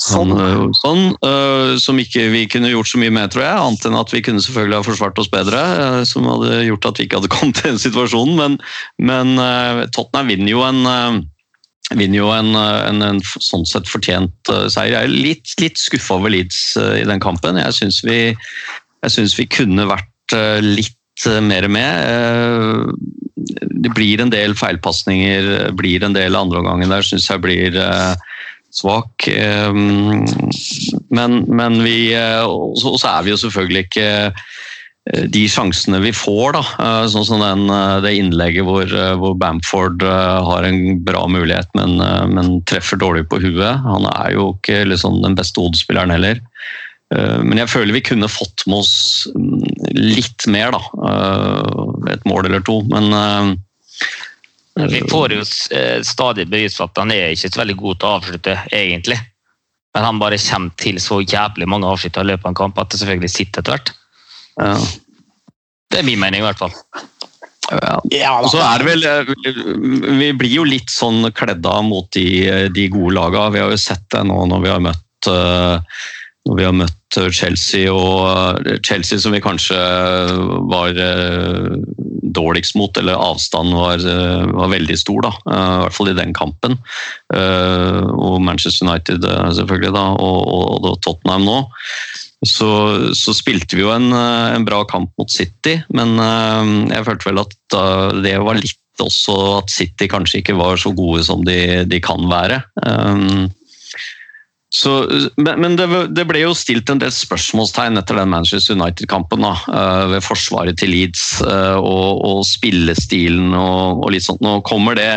Sånn. han, eh, sånn, eh, som ikke vi kunne gjort så mye med, tror jeg. Annet enn at vi kunne selvfølgelig ha forsvart oss bedre. eh, Som hadde gjort at vi ikke hadde kommet til den situasjonen. Men, men Tottenham vinner jo en vinner jo en, en, en sånn sett fortjent seier. Jeg er litt, litt skuffa over Leeds i den kampen. Jeg syns vi, vi kunne vært litt mer med. Det blir en del feilpasninger, blir en del andreomganger der syns jeg blir svak. Eh, Men, men vi eh, Og så er vi jo selvfølgelig ikke eh, de sjansene vi får, da, eh, sånn som den, det innlegget hvor, hvor Bamford har en bra mulighet, men, men treffer dårlig på huet. Han er jo ikke liksom den beste hodespilleren heller. Men jeg føler vi kunne fått med oss mm, litt mer, da. Et mål eller to. Men Vi får jo eh, stadig bevis for at han er ikke så veldig god til å avslutte, egentlig. Men han bare kommer til så jævlig mange avslutt i løpet av en kamp at det selvfølgelig sitter etter hvert. Ja. Det er min mening, i hvert fall. Ja. Ja, Og så er det vel eh, Vi blir jo litt sånn kledd av mot de, de gode laga. Vi har jo sett det nå når vi har møtt eh, når vi har møtt Chelsea og eh, Chelsea som vi kanskje var eh, dårligst mot, eller avstanden var, eh, var veldig stor, da. Eh, I hvert fall i den kampen. Eh, Og Manchester United eh, selvfølgelig, da, og, og, Tottenham nå. Så, så spilte vi jo en, eh, en bra kamp mot City, men eh, jeg følte vel at eh, det var litt også at City kanskje ikke var så gode som de, de kan være. Um, så, men det, det ble jo stilt en del spørsmålstegn etter den Manchester United-kampen. eh, Ved forsvaret til Leeds eh, og, og spillestilen og, og litt sånt. Nå kommer det,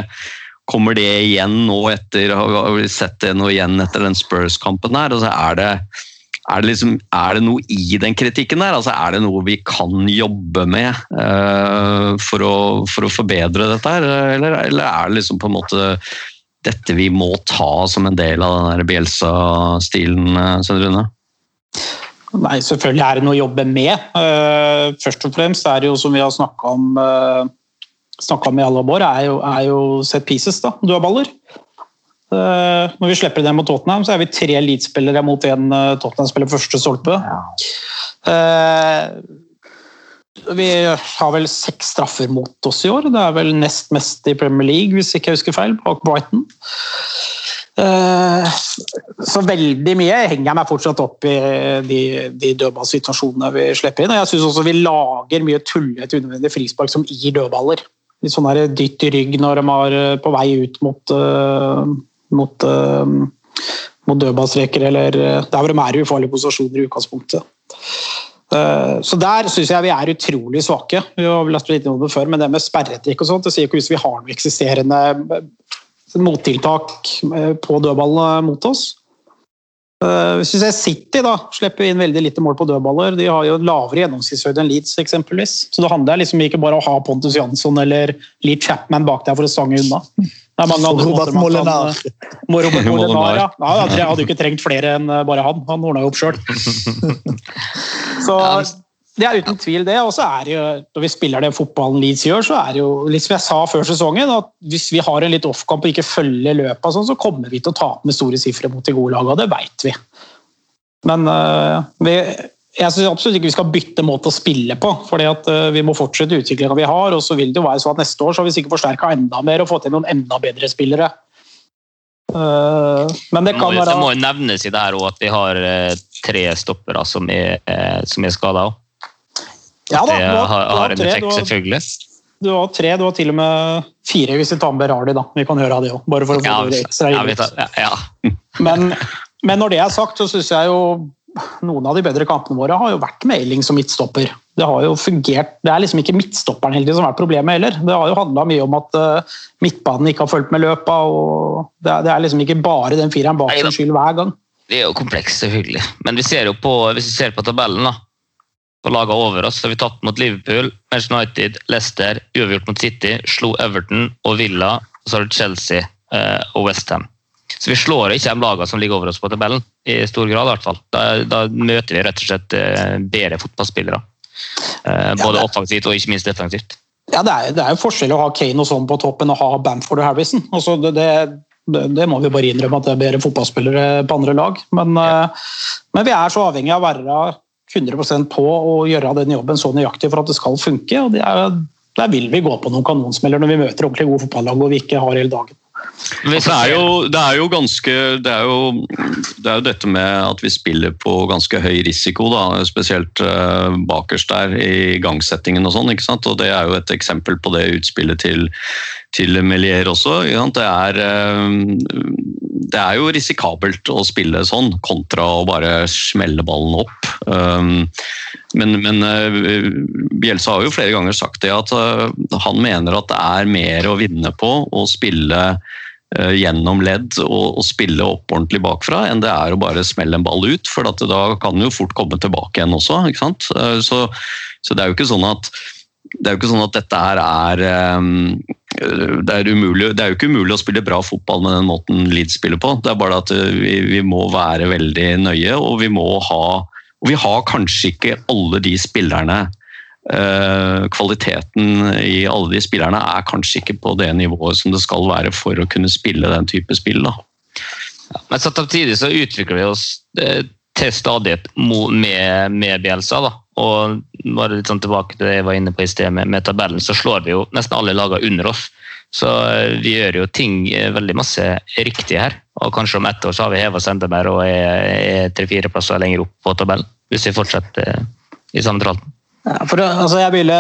kommer det igjen nå etter har vi sett det nå igjen etter den Spurs-kampen her? Altså er, det, er, det liksom, er det noe i den kritikken der? Altså er det noe vi kan jobbe med uh, for, å, for å forbedre dette her? Eller, eller er det liksom på en måte dette vi må ta som en del av den Bielsa-stilen, eh, Svein Rune? Nei, selvfølgelig er det noe å jobbe med. Eh, først og fremst er det jo, som vi har snakka om, uh, om i alle år, er jo, er jo set pieces, da. Dødballer. Eh, når vi slipper det mot Tottenham, så er vi tre Leeds-spillere mot én uh, Tottenham-spiller første stolpe. Eh, vi har vel seks straffer mot oss i år. Det er vel nest mest i Premier League, hvis ikke jeg husker feil, bak Brighton. Eh, Så veldig mye henger jeg meg fortsatt opp i de, de dødballsituasjonene vi slipper inn. Og jeg syns også vi lager mye tullete unødvendige frispark som gir dødballer. Litt sånn dytt i rygg når de er eh, på vei ut mot, eh, mot, eh, mot dødballstreker, eller eh, der hvor de er i ufarlige posisjoner i utgangspunktet. Eh, Så der syns jeg vi er utrolig svake. Vi har lagt litt om det før, men det med sperretrekk og sånt, det sier ikke hvis vi har noe eksisterende eh, mottiltak eh, på dødballene mot oss. Hvis vi ser City da, slipper inn veldig lite mål på dødballer. De har jo lavere gjennomsnittshøyde enn Leeds eksempelvis. Så det handler liksom ikke bare om å ha Pontus Jansson eller Lee Chapman bak der for å stange unna. Det er mange andre Robert måter man kan- Molinar. Må Robert Molinar. Ja. ja. Jeg hadde jo ikke trengt flere enn eh, bare han. Han ordna jo opp sjøl. Så det er uten tvil det. Og så er det jo, når vi spiller den fotballen Leeds gjør, så er det jo litt som jeg sa før sesongen, at hvis vi har en litt off-kamp og ikke følger løpet, sånn, så kommer vi til å tape med store sifre mot de gode lagene, det veit vi. Men øh, vi, jeg syns absolutt ikke vi skal bytte måte å spille på. fordi at øh, Vi må fortsette utviklinga vi har. og så vil det jo være sånn at Neste år så har vi sikkert forsterka enda mer og fått inn noen enda bedre spillere. Øh, men det kan være det må jo nevnes i det her også at vi har eh, tre stoppere som er, eh, som er skada òg. ja, da, Det du har- har, en tre, effekt, du har- selvfølgelig. Du har tre, du har til og med fire hvis vi tar med Berardi. da. Vi kan høre av det òg, bare for å få Ja, det ekstra inn. ja. Men, men når det er sagt, så syns jeg jo noen av de bedre kampene våre har jo vært med Elling som midtstopper. Det har jo fungert. Det er liksom ikke midtstopperen heldig som har vært problemet heller. Det har jo handla mye om at uh, midtbanen ikke har fulgt med løpa. og Det er, det er liksom ikke bare den fireren bak som sin skyld hver gang. Det er jo komplekst, selvfølgelig. Men vi ser jo på, hvis vi ser på tabellen, da, på lagene over oss, så har vi tatt mot Liverpool, Manchester United, Leicester, uavgjort mot City, slo Everton og Villa, og så har du Chelsea eh, og Westham. Så vi slår ikke de lagene som ligger over oss på tabellen, i stor grad i hvert fall. Da, da møter vi rett og slett eh, bedre fotballspillere. Eh, både offensivt og ikke minst defensivt. Ja, det er, det er jo forskjell å ha Kane og sånn på toppen og ha Bamford og Harrison. Altså, det, det, det, må vi bare innrømme at det er bedre fotballspillere på andre lag. Men, ja. men vi er så avhengig av å være 100% på å gjøre den jobben så nøyaktig for at det skal funke. og det er, Der vil vi gå på noen kanonsmeller når vi møter ordentlig gode fotballag og vi ikke har hele dagen. Altså, det, er jo, det er jo ganske det er jo, det er jo dette med at vi spiller på ganske høy risiko, da, spesielt eh, bakerst der i gangsettingen og sånn. ikke sant? Og Det er jo et eksempel på det utspillet til, til Melier også. Det er, eh, det er jo risikabelt å spille sånn, kontra å bare smelle ballen opp. Um, men, men eh, Bjelsa har jo flere ganger sagt det at eh, han mener at det er mer å vinne på å spille gjennom ledd og, og spille opp ordentlig bakfra, enn det er å bare smelle en ball ut. For da kan den jo fort komme tilbake igjen også. Så, så det er jo ikke sånn at det er jo ikke sånn at dette her er um, det er, umulig, det er jo ikke umulig å spille bra fotball med den måten Leeds spiller på. Det er bare at uh, vi, vi må være veldig nøye, og vi må ha og vi har kanskje ikke alle de spillerne uh, Kvaliteten i alle de spillerne er kanskje ikke på det nivået som det skal være for å kunne spille den type spill. da. Men samtidig så utvikler vi oss eh, til stadighet med, med Bielsa. da. Og bare litt sånn tilbake til det jeg var inne på i sted med, med tabellen, så slår vi jo nesten alle lagene under oss. Så eh, vi gjør jo ting eh, veldig masse riktig her. Og kanskje om ett år så har vi heva oss mer og er, tre-fire plasser lenger opp på tabellen. Hvis vi fortsetter eh, i samme tralten. Ja, for, altså, jeg ville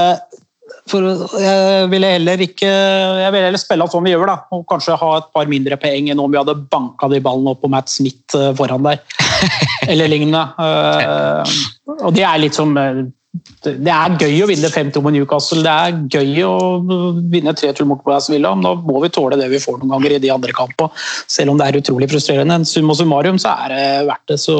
for, jeg ville heller ikke Jeg ville heller spille sånn vi gjør, da. Og kanskje ha et par mindre poeng enn om vi hadde banka de ballene opp på Matt Smith eh, foran der. Eller lignende. Eh, og det er litt som eh, Det er gøy å vinne 5-2 med Newcastle. Det er gøy å vinne 3-2 mot Aston Villa, men da må vi tåle det vi får noen ganger i de andre kampene. Selv om det er utrolig frustrerende. Summa summarum så er det verdt det, så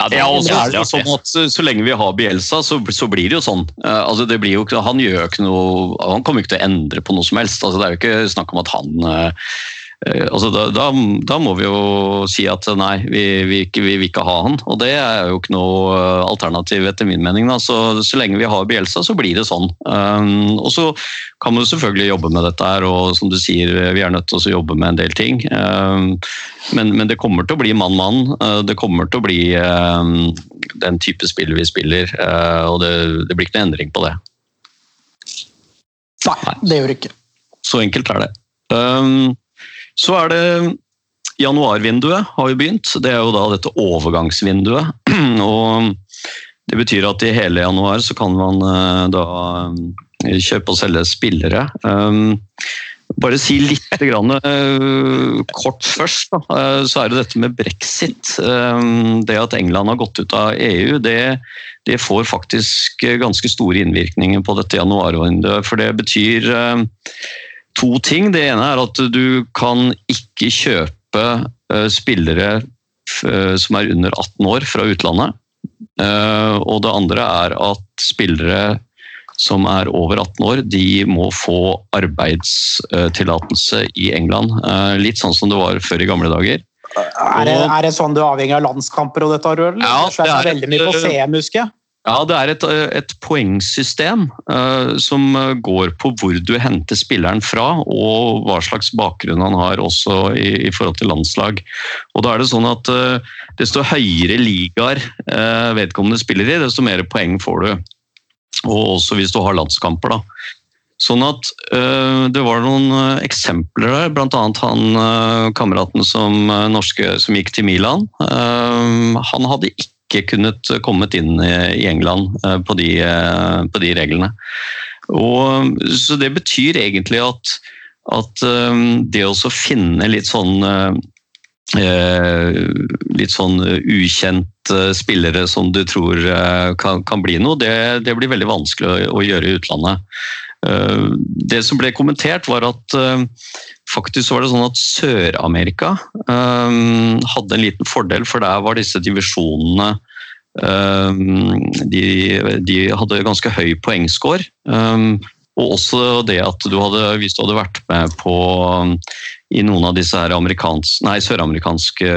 Ja, det er også er det sånn at så, så lenge vi har Bielsa, så, så blir det jo sånn. Eh, altså det blir jo han gjør jo ikke noe Han kommer ikke til å endre på noe som helst. Altså det er jo ikke snakk om at han eh, eh, altså da, da, da må vi jo si at nei, vi, vi, vi vil ikke ha han. Og det er jo ikke noe eh, alternativ etter min mening. Så, så lenge vi har Bielsa, så blir det sånn. Um, og så kan man jo selvfølgelig jobbe med dette her, og som du sier, vi er nødt til å jobbe med en del ting. Um, men, men det kommer til å bli mann-mann. Uh, det kommer til å bli um, den type spill vi spiller, uh, og det, det blir ikke noe endring på det. Nei, det gjør det ikke. Så enkelt er det. Um, så er det Januarvinduet har jo begynt. Det er jo da dette overgangsvinduet. og det betyr at i hele januar så kan man uh, da um, kjøpe og selge spillere. Um, bare si litt grann, uh, kort først, da. Så er det dette med brexit. Um, det at England har gått ut av EU, det, det får faktisk ganske store innvirkninger på dette januarvinduet. For det betyr to ting. Det ene er at du kan ikke kjøpe uh, spillere uh, som er under 18 år fra utlandet. Uh, og det andre er at spillere som er over 18 år, de må få arbeidstillatelse i England. Litt sånn som det var før i gamle dager. Er det, er det sånn du er avhengig av landskamper og dette, Rødel? Ja, det er veldig mye på CM, husker jeg. Ja, det er et, et poengsystem uh, som går på hvor du henter spilleren fra, og hva slags bakgrunn han har også i, i forhold til landslag. Og da er det sånn at uh, desto høyere ligaer uh, vedkommende spiller i, desto mer poeng får du. Og også hvis du har landskamper, da. Sånn at Det var noen eksempler der, bl.a. han kameraten som, norske, som gikk til Milan. Han hadde ikke kunnet kommet inn i i England eh, på de, eh, på de reglene. Og, så det betyr egentlig at, at eh, det å finne litt sånn eh, eh, litt sånn ukjente spillere som du tror eh, kan, kan bli noe, det, det blir veldig vanskelig å, å gjøre i utlandet. Eh, Det som ble kommentert, var at eh, faktisk var det sånn at Sør-Amerika um, hadde en liten fordel, for der var disse divisjonene um, de, de hadde ganske høy poengscore. Um, Og også det at du hadde, hvis du hadde vært med på i noen av disse søramerikanske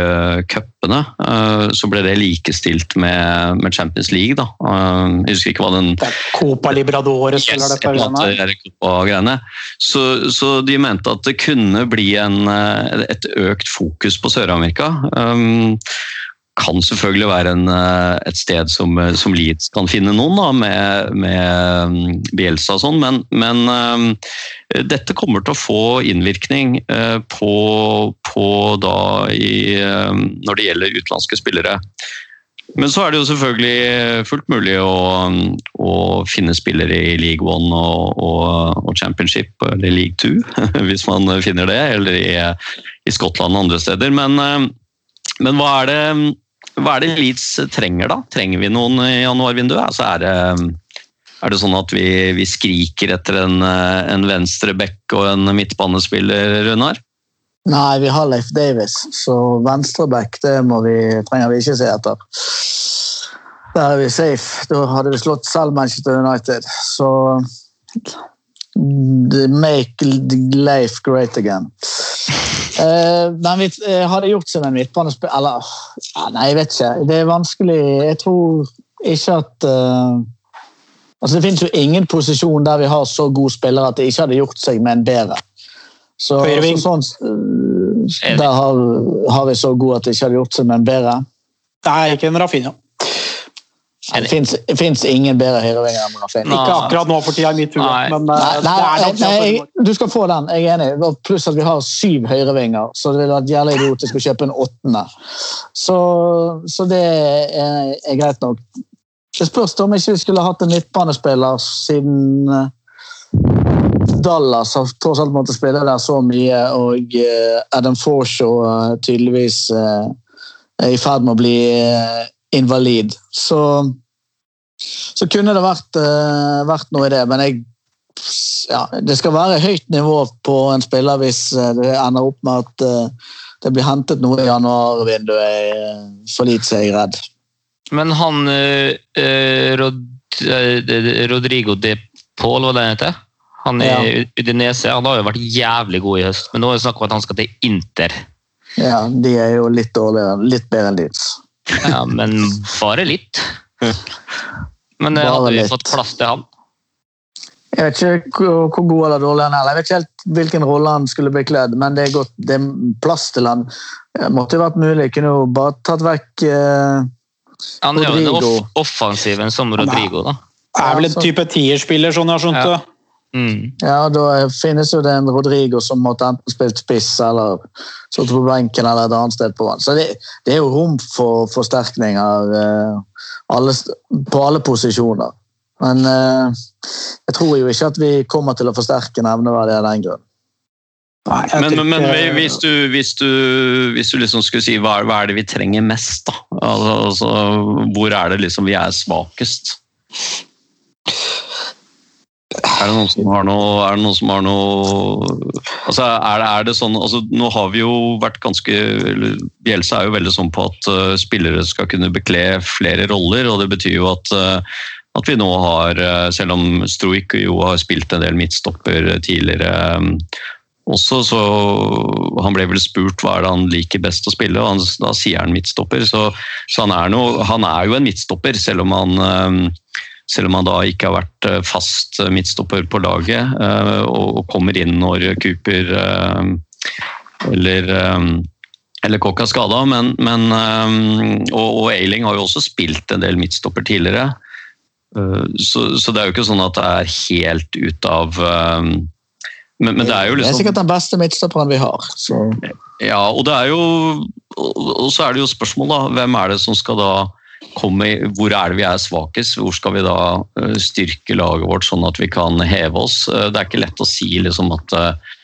cupene, eh, så ble det likestilt med, med Champions League. Da. Eh, Jeg husker ikke hva den Det er Copa Libradores Yes, eller et dette. eller greiene her. annet der på greiene. Så, så de mente at det kunne bli en, eh, et økt fokus på Sør-Amerika. Kan selvfølgelig være en, eh, et sted som, eh, som Leeds kan finne noen, da, med, med um, Bielsa og sånn, men, men um, dette kommer til å få innvirkning eh, på, på da i, når det gjelder utenlandske spillere. Men så er det jo selvfølgelig fullt mulig å, å finne spillere i League One og, og, og Championship, eller League Two, hvis man finner det, eller i, i Skottland og andre steder. Men, eh, men hva, er det, hva er det Leeds trenger, da? Trenger vi noen i januarvinduet? Altså er, det, er det sånn at vi, vi skriker etter en, eh, en venstre back og en midtbanespiller, Runar? Nei, vi har Leif Davis, så venstreback det vi, trenger vi ikke se etter. Der er vi safe. Da hadde vi slått selv Manchester United. Så Make Leif great again. Eh, men vi eh, hadde gjort som en midtbanespiller Eller ja, Nei, jeg vet ikke. Det er vanskelig. Jeg tror ikke at uh, Altså, Det finnes jo ingen posisjon der vi har så gode spillere at det ikke hadde gjort seg med en bedre. Så, Høyreving. så sånn, eh, der har, har vi så god at det ikke hadde gjort seg med en bedre. Nei, ikke en Rafinha. Det fins- ingen bedre høyrevinger enn Rafinha. Ikke akkurat nå for tida i mitt hode, Nei. men Nei, eh, nei, nei, nei, du skal få den, jeg er enig. Pluss at vi har syv høyrevinger, så det ville vært jævlig idiotisk å kjøpe en åttende. Så, så det er, er greit nok. Det spørs om ikke vi skulle hatt en midtbanespiller siden eh, Dallas har tross alt måttet spille der så mye, og eh, Adam Forshaw tydeligvis er i ferd med å bli invalid. Så, så kunne det vært, eh, vært noe i det, men jeg ja, det skal være høyt nivå på en spiller hvis eh, det ender opp med at eh, det blir hentet noe i januarvinduet for lite, er jeg redd. Men han eh, Rod, eh, Rodrigo de Paul, hva det heter? Han Ja. Udinese han har jo vært jævlig god i høst, men nå er det snakk om at han skal til Inter. Ja, De er jo litt dårligere, litt bedre enn Leeds. Ja, Men bare litt. Men eh, Bare hadde vi fått plass til han? Jeg vet ikke hvor, god eller dårlig han er. Jeg vet ikke helt hvilken rolle han skulle bekledd, men det er godt, det er plass til han. Det måtte jo vært mulig. Kunne jo bare tatt vekk eh, Han er jo en Rodrigo. off offensiven som Rodrigo, da. Er vel en Ja, type tierspiller, sånn jeg har skjønt det. Mm. Ja, da finnes jo det en Rodrigo som måtte enten spilt spiss eller sittet på benken eller et annet sted på vann Så det, det er jo rom for forsterkninger eh, alle, på alle posisjoner. Men eh, jeg tror jo ikke at vi kommer til å forsterke nevneverdig av den grunn. Nei, Men, men, men hvis, du, hvis, du, hvis du liksom skulle si hva, hva er det vi trenger mest, da? Altså, altså, hvor er det liksom vi er svakest? Er det noen som har noe, er det noen som har noe altså er, det, er det sånn, altså Nå har vi jo vært ganske Bjelsa er jo veldig sånn på at uh, spillere skal kunne bekle flere roller, og det betyr jo at uh, at vi nå har, eh, selv om Stroik jo har spilt en del midtstopper tidligere også, så Han ble vel spurt hva er det han liker best å spille, og han, da sier han midtstopper. Så, så han, er noe, han er jo en midtstopper, selv om han selv om han da ikke har vært eh, fast midtstopper på laget, eh, og kommer inn når Cooper eh, eller eh, eller Kokk er skada, men, men eh, og, og Ailing har jo også spilt en del midtstopper tidligere. Eh, Så, så det er jo ikke sånn at det er helt ut av eh, men, men det er jo Det er liksom sikkert den beste midtstopperen vi har. Så. ja, og det er jo og så er det jo spørsmål, da. Hvem er det som skal da komme i Hvor er det vi er svakest? Hvor skal vi da eh, styrke laget vårt sånn at vi kan heve oss? Eh, Det er ikke lett å si liksom at eh,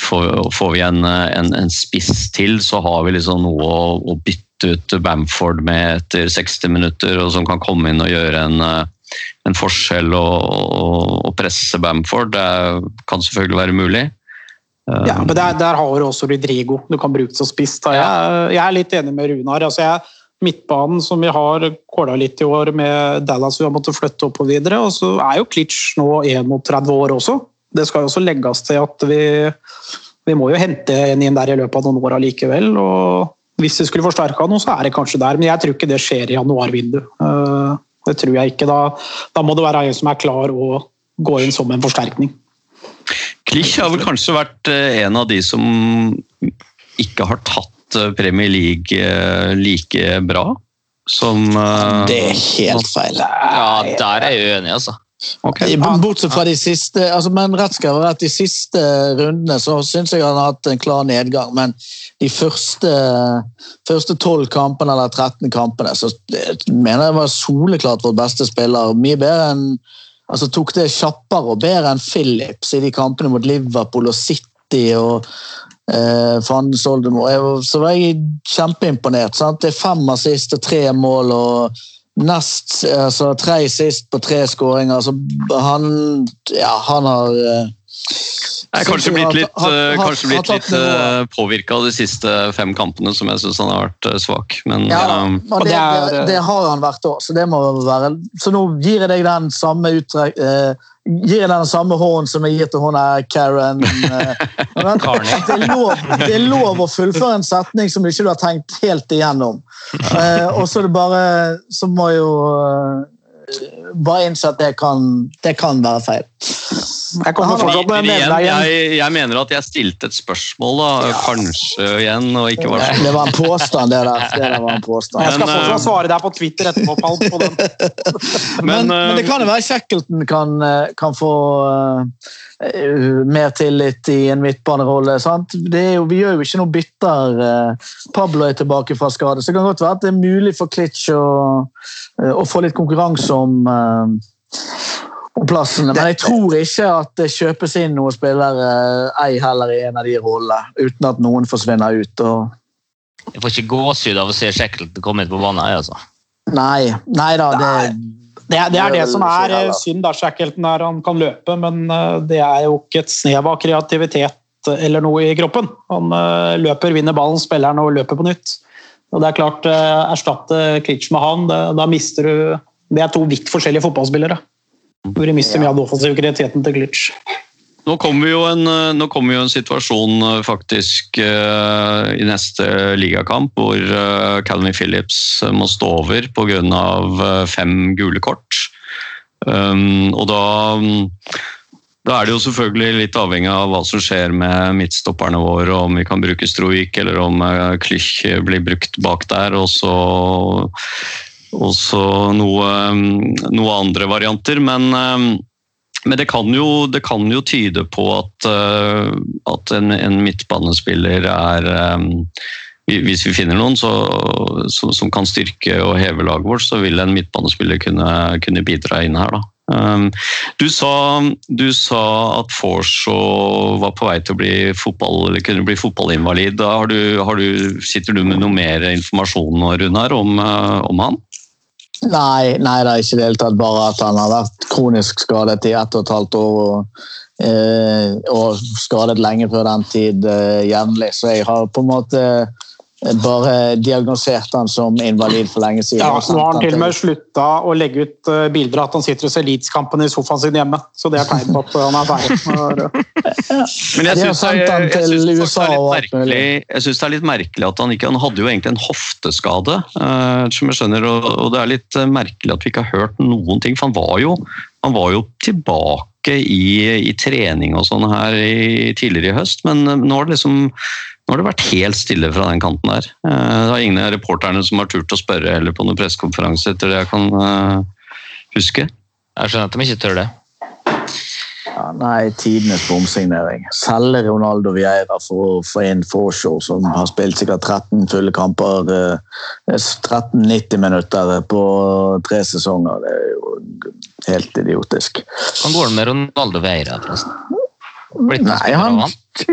får, vi en, en, en spiss til, så har vi liksom noe å, å bytte ut Bamford med etter 60 minutter, og som kan komme inn og gjøre en en forskjell og, og, og presse Bamford. Det kan selvfølgelig være mulig. Ja, men der, der har du også Rodrigo du kan bruke som spiss. Jeg, jeg er litt enig med Runar. Altså jeg, midtbanen som vi har kåla litt i år med Dallas vi har måttet flytte opp og videre, og så er jo Klitsch nå 31 år også. Det skal jo også legges til at vi, vi må jo hente en inn der i løpet av noen år allikevel. og Hvis vi skulle forsterka noe, så er det kanskje der, men jeg tror ikke det skjer i januarvinduet. Eh, Det tror jeg ikke. Da, da må det være en som er klar å gå inn som en forsterkning. Klitsch har vel kanskje vært eh, en av de som ikke har tatt eh, Premier League eh, like bra som eh, Det er helt feil. Ja, der er jeg uenig, altså. Okay. Bortsett fra de siste altså, men rett skal være at de siste rundene så syns jeg han har hatt en klar nedgang. Men de første første 12 kampene eller 13 kampene så mener jeg var soleklart vår beste spiller. Mye bedre enn altså Tok det kjappere og bedre enn Phillips i de kampene mot Liverpool og City. og eh, var- så var jeg kjempeimponert. Sant? Det er fem assist og tre mål. og Nest, altså tre sist på tre skåringer. Så han, ja, han har eh, Jeg er kanskje blitt litt, eh, kanskje blitt litt eh, påvirka av de siste fem kampene, som jeg syns han har vært eh, svak. Men Ja, og det, det er- det, har han vært òg, så det må være Så nå gir jeg deg den samme uttrek... Eh, gir jeg den samme hånden som jeg gir til hun her Karen. Men det, er lov, det er lov å fullføre en setning som ikke du har tenkt helt igjennom. Eh, og så er det bare Så må jo bare innse at det kan, det kan være feil. Jeg kommer Han fortsatt med men igjen, jeg, jeg mener at jeg stilte et spørsmål, da, kanskje igjen, og ikke var sånn. Det var en påstand, det der. Det der var en påstand. Jeg skal fortsatt eh, svare deg på Twitter etterpå, Pall, på den. Men, Men, men det kan jo være Shackleton kan, eh, kan få uh, mer tillit i en midtbanerolle. sant? Det er jo, vi gjør jo ikke noe bytter. eh, Pablo er tilbake fra skade, så det kan godt være at det er mulig for Klitsch å, eh, å få litt konkurranse om, eh, plassene. Men jeg tror ikke at det kjøpes inn noen spillere, ei heller i en av de rollene, uten at noen forsvinner ut. og Jeg får ikke gåsehud av å se Shackleton komme ut på banen. jeg, Altså. Nei, nei da, det Det det, er det som er eh, synd. da, Shackleton er han kan løpe, men eh, det er jo ikke et snev av kreativitet eller noe i kroppen. Han eh, løper, vinner ballen, spiller den og løper på nytt. Og det er klart, eh, Erstatte Klitsch med han, da mister du Det er to vidt forskjellige fotballspillere. Hvor mister mye av den offensive kreativiteten til Glitch. Nå kommer jo en, eh, nå kommer jo en situasjon eh, faktisk eh, i neste ligakamp hvor Calvin Phillips må stå over pga. Fem gule kort. Um, og da, mm, da er det jo selvfølgelig litt avhengig av hva som skjer med midtstopperne våre, om vi kan bruke Stroik eller om Klych blir brukt bak der. og så og så noe, mm, noe andre varianter. Men um, men det kan jo, det kan jo tyde på at, eh, at en, en midtbanespiller er eh, Hvis vi finner noen så, som, som kan styrke og heve laget vårt, så vil en midtbanespiller kunne, kunne bidra inn her. Um, Du sa, du sa at Forshaw var på vei til å bli fotball, kunne bli fotballinvalid. Har du, har du, sitter du med noe mer informasjon Runar, om, om han? Nei, nei, det er ikke det hele tatt. Bare at han har vært kronisk skadet i ett og et halvt år. Og, eh, og skadet lenge før den tid eh, jevnlig. Så jeg har på en måte bare diagnosert han som invalid for lenge siden. Ja, Nå har han til og med slutta å legge ut eh, bilder av at han sitter og ser Leeds-kampen i sofaen sin hjemme. Så det er tegn på at han er ferdig. Eh, Men jeg syns det er litt merkelig, det er litt merkelig at han ikke Han hadde jo egentlig en hofteskade, eh, som jeg skjønner, og, det er litt eh, merkelig at vi ikke har hørt noen ting. For han var jo, han var jo tilbake i, i trening og sånn her i, tidligere i høst, men eh, nå har det liksom nå har det vært helt stille fra den kanten der. Eh, Det er ingen av reporterne som har turt å spørre heller på noen pressekonferanse etter det jeg kan eh, huske. Jeg skjønner at de ikke tør det. Ja, nei, tidenes bomsignering. Selge Ronaldo Vieira for å få inn Forshaw, som har spilt sikkert 13 fulle kamper. eh, 13-90 minutter på tre sesonger. Det er jo helt idiotisk. Hvordan går det med Ronaldo Veira, forresten? Nei, han, han?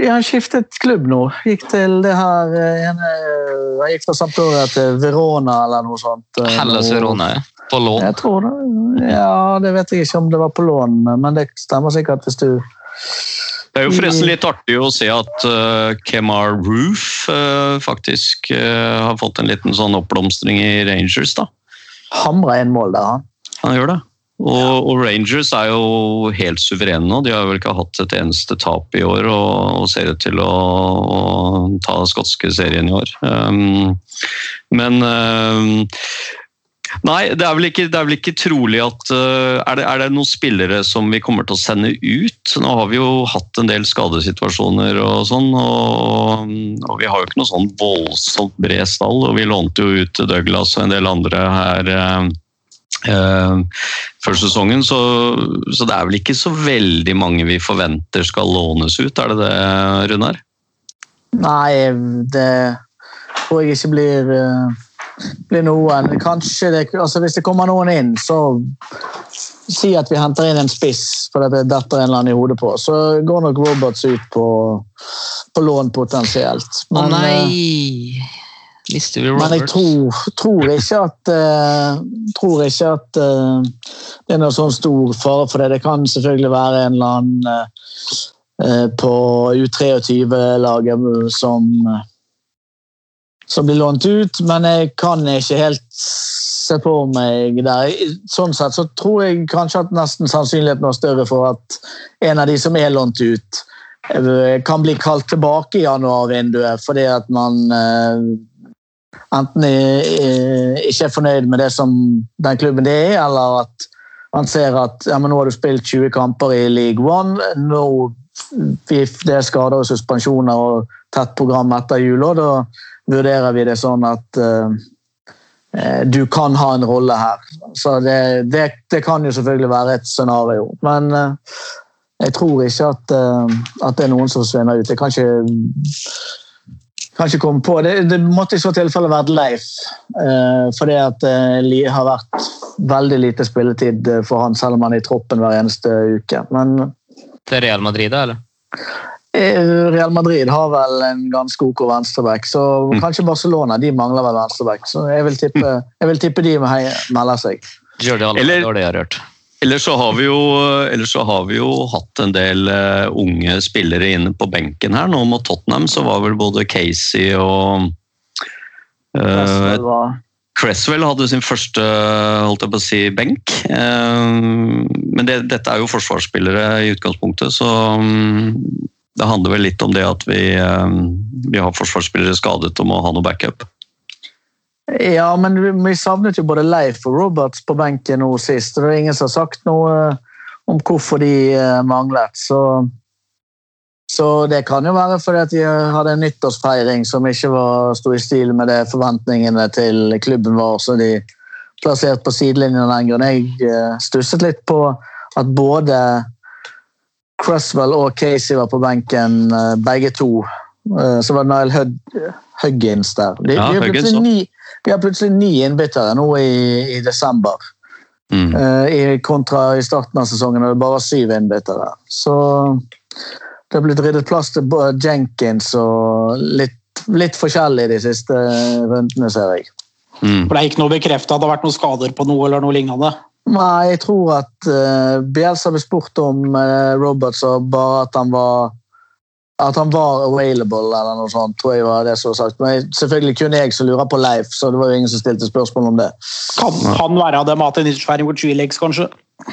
han skiftet klubb nå. Gikk til det her eh, ene Han gikk fra Sampdoria til Verona eller noe sånt. eh, Hellas. Verona, ja. På lån. Jeg tror det. Ja, det vet jeg ikke om det var på lån, men det stemmer sikkert hvis du Det er jo forresten litt artig å se at uh, Kemar Roof uh, faktisk uh, har fått en liten sånn oppblomstring i Rangers. da. Hamra inn mål der, han. Han gjør det. Og, og Rangers er jo helt suverene nå. De har vel ikke hatt et eneste tap i år og, og ser ut til å, å ta skotske serien i år. Um, men um, Nei, det er ikke, det er vel ikke trolig at uh, er, det, er det noen spillere som vi kommer til å sende ut? Nå har vi jo hatt en del skadesituasjoner og sånn, og, og vi har jo ikke noe sånn voldsomt bred stall. Og vi lånte jo ut Douglas og en del andre her. Uh, før sesongen, så, så det er vel ikke så veldig mange vi forventer skal lånes ut, er det det, Runar? Nei, det tror jeg ikke blir, eh, blir noen. Kanskje det, altså Hvis det kommer noen inn, så si at vi henter inn en spiss for det detter en eller annen i hodet på, så går nok Roberts ut på, på lån potensielt. Men, Å nei! Mister vi Men jeg tror, tror ikke at, uh, tror ikke at uh, det er noe sånn stor fare for det. Det kan selvfølgelig være en eller annen eh, på U23-laget som som blir lånt ut, men jeg kan ikke helt se på meg der. Sånn sett så tror jeg kanskje at nesten sannsynligheten er større for at en av de som er lånt ut, kan bli kalt tilbake i januarvinduet fordi at man enten er, ikke er fornøyd med det som den klubben det er, eller at man ser at ja, nå har du spilt 20 kamper i League One, nå det er skader og suspensjoner og tett program etter jul, da vurderer vi det sånn at uh, du kan ha en rolle her. Så det, det, det, kan jo selvfølgelig være et scenario. Men uh, jeg tror ikke at, uh, at, det er noen som forsvinner ut. Jeg kan ikke, kan ikke komme på. Det, det måtte i så tilfelle vært Leif. fordi at det har vært veldig lite spilletid for han, selv om han er i troppen hver eneste uke. Men, det er Real Madrid, da, eller? Eh, Real Madrid har vel en ganske OK venstreback, så mm. kanskje Barcelona de mangler vel venstreback. Så jeg vil tippe, jeg vil tippe de melder seg. Eller, eller, det har vi jo, ellers så har vi jo hatt en del uh, unge spillere inne på benken her. Nå mot Tottenham så var vel både Casey og uh, Cresswell hadde sin første holdt jeg på å si, benk. Men det, dette er jo forsvarsspillere i utgangspunktet, så um, det handler vel litt om det at vi, uh, vi har forsvarsspillere skadet og må ha noe backup. Ja, men vi savnet jo både Leif og Roberts på benken nå sist. og Det er ingen som har sagt noe eh, om hvorfor de eh, manglet. Så, så det kan jo være fordi at de hadde en nyttårsfeiring som ikke var, sto i stil med det forventningene til klubben var, så de plassert på sidelinjen grunn. Jeg stusset litt på at både Cresswell og Casey var på benken, eh, begge to. Eh, så var det Nile Huggins der. De, ja, de har plutselig ni, vi har plutselig ni innbyttere nå i, i desember. Mm. Uh, i, kontra i starten av sesongen da det bare var syv innbyttere. Så det har blitt ryddet plass til Jenkins og litt, litt forskjellig de siste rundene, ser jeg. Mm. For Det er ikke noe bekrefta at det har vært noen skader på noe eller noe lignende? Nei, jeg tror at uh, Bjelsa ble spurt om uh, Roberts og bare at han var at han var available, eller noe sånt. tror jeg var det som var sagt. Men selvfølgelig kun jeg som lurer på Leif, så det var jo ingen som stilte spørsmål om det. Kan han være det med en nyttårsfeiring hvor Legs, kanskje?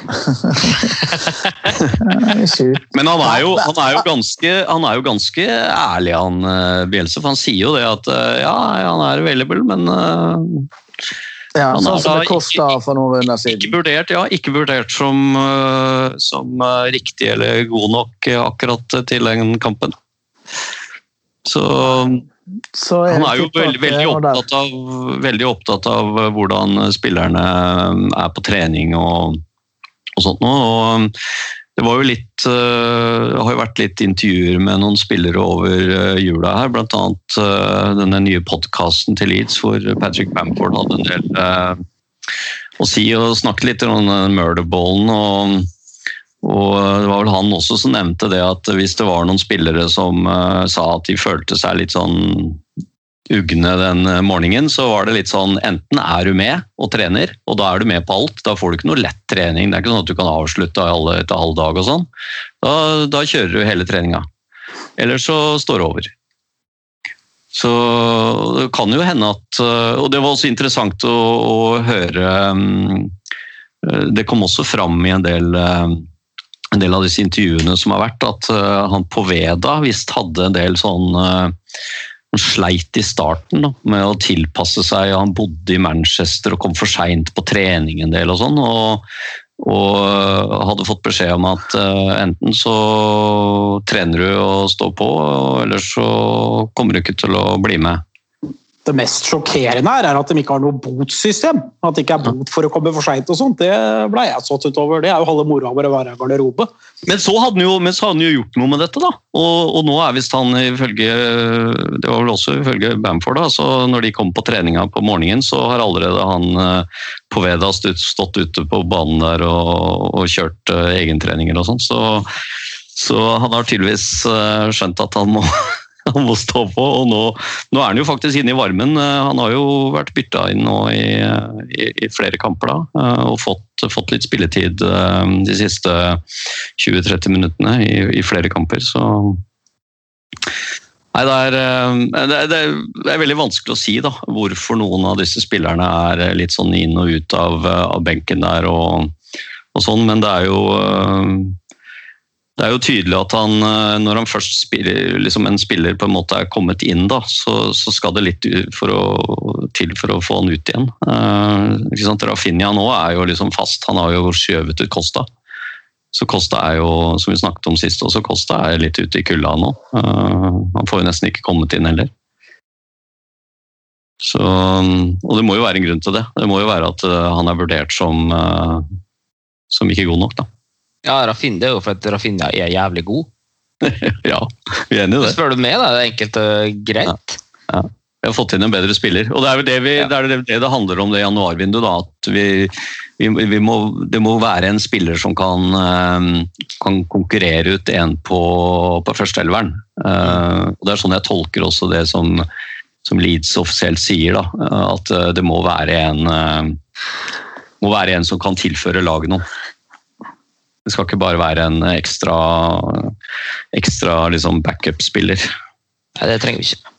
Men han er, jo, han, er jo ganske, han er jo ganske ærlig, han Bjelse. For han sier jo det at ja, han er available, men ja, sånn som det kosta for noen runder siden. Ikke vurdert, ja, ikke vurdert som, uh, som uh, riktig eller god nok uh, akkurat til den kampen. Så, Så er han er jo veldig, veldig, opptatt av, veldig, opptatt av, hvordan spillerne er på trening og, og sånt noe. Og det var jo litt uh, har jo vært litt intervjuer med noen spillere over uh, jula her, bl.a. Uh, denne nye podkasten til Leeds hvor Patrick Bamford hadde en del uh, å si og snakket litt om murderballen. Og, og det var vel han også som nevnte det at hvis det var noen spillere som sa at de følte seg litt sånn ugne den eh, morgenen, så var det litt sånn enten er du med og trener, og da er du med på alt. Da får du ikke noe lett trening. Det er ikke sånn at du kan avslutte alle etter halv dag og sånn. Da, da, kjører du hele treninga. Eller så står det over. Så det kan jo hende at eh, Og det var også interessant å, å høre eh, Det kom også fram i en del en del av disse intervjuene som har vært, at han på Veda visst hadde en del sånn han sleit i starten da, med å tilpasse seg. Han bodde i Manchester og kom for seint på trening en del og sånn. Og, og, hadde fått beskjed om at uh, enten så trener du og står på, eller så kommer du ikke til å bli med det mest sjokkerende her er at de ikke har noe botsystem. At det ikke er bot for å komme for seint og sånt. Det ble jeg satt utover. Det er jo halve moroa med å være i garderobe. Men så hadde han jo, gjort noe med dette, da. Og, og nå er visst han ifølge Det var vel også ifølge Bamford, da. Så når de kom på treninga på morgenen, så har allerede han eh, på Veda stått ute på banen der og, og kjørt uh, egentreninger og sånn. Så, så han har tydeligvis uh, skjønt at han må han må stå på. og nå, nå, er han jo faktisk inne i varmen. Eh, han har jo vært bytta inn nå i, i, i flere kamper da, eh, og fått fått litt spilletid eh, de siste 20-30 minuttene i, i flere kamper, så Nei, det er, det, er, det er veldig vanskelig å si da, hvorfor noen av disse spillerne er litt sånn inn og ut av, av benken der og, og sånn, men det er jo det er jo tydelig at han, eh, når han først spiller, liksom en spiller på en måte er kommet inn, da, så, så skal det litt for å, til for å få han ut igjen. Eh? Rafinha nå er jo liksom fast, han har jo skjøvet ut Costa. Så Costa er jo, som vi snakket om sist også, Costa er litt ute i kulda nå. Eh, han får jo nesten ikke kommet inn heller. Så, og det må jo være en grunn til det. Det må jo være at uh, han er vurdert som, uh, som ikke god nok, da. Ja, Raffin, det er jo for at Rafinha er jævlig god. ja, vi er enig i det. Spør du meg, da, det er enkelt og greit. Vi har fått inn en bedre spiller. Og det er vel det, vi, Ja. det, er det, det handler om det januarvinduet. da, at vi, vi, vi må, Det må være en spiller som kan, eh, kan konkurrere ut en på, på førsteelveren. Uh, det er sånn jeg tolker også det som, som Leeds offisielt sier. da, At eh, det må være en må være en som kan tilføre laget noe. Det skal ikke bare være en ekstra, ekstra liksom backup-spiller. Nei, det trenger vi ikke.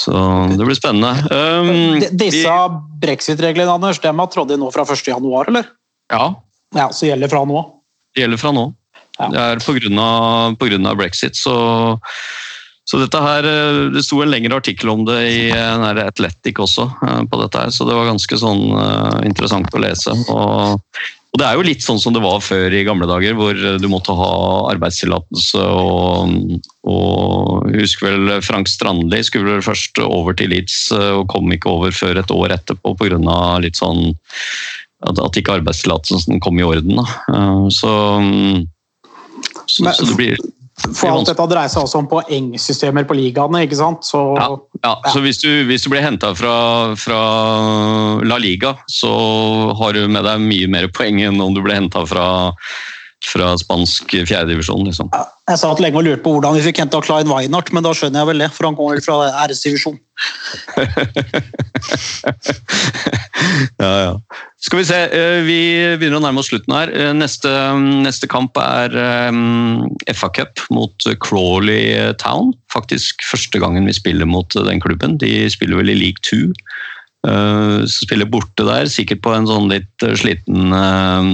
Så det blir spennende. Um, Disse brexit-reglene Anders, dem har trådt inn nå fra 1. januar, eller? ja, Ja, så gjelder fra nå. det gjelder fra nå. Ja. Det er på grunn av, på grunn av brexit, så, så dette her eh, Det sto en lengre artikkel om det i eh, Athletic også, eh, på dette her, så det var ganske sånn interessant å lese. Og, og det er jo litt sånn som det var før i gamle dager, hvor du måtte ha arbeidstillatelse og, og husker vel Frank Strandli skulle vel først over til Leeds eh, og kom ikke over før et år etterpå pga. litt sånn at, ikke arbeidstillatelsen kom i orden. Da. Eh, Så, så, så det blir For alt dette dreier seg også om poengsystemer på ligaene, ikke sant? Så Ja. Ja, så hvis du, hvis du blir henta fra, fra La Liga, så har du med deg mye mer poeng enn om du ble henta fra, fra spansk fjerdedivisjon. Liksom. jeg satt lenge og lurte på hvordan vi fikk henta Klein Weinhardt, men da skjønner jeg vel det, for han kommer vel fra æresdivisjon. ja, ja. Skal vi se, eh, vi begynner å nærme oss slutten her. Eh, Neste, neste kamp er um, FA Cup mot Crawley Town. Faktisk første gangen vi spiller mot den klubben. De spiller vel i League 2. Uh, spiller borte der, sikkert på en sånn litt eh, sliten eh,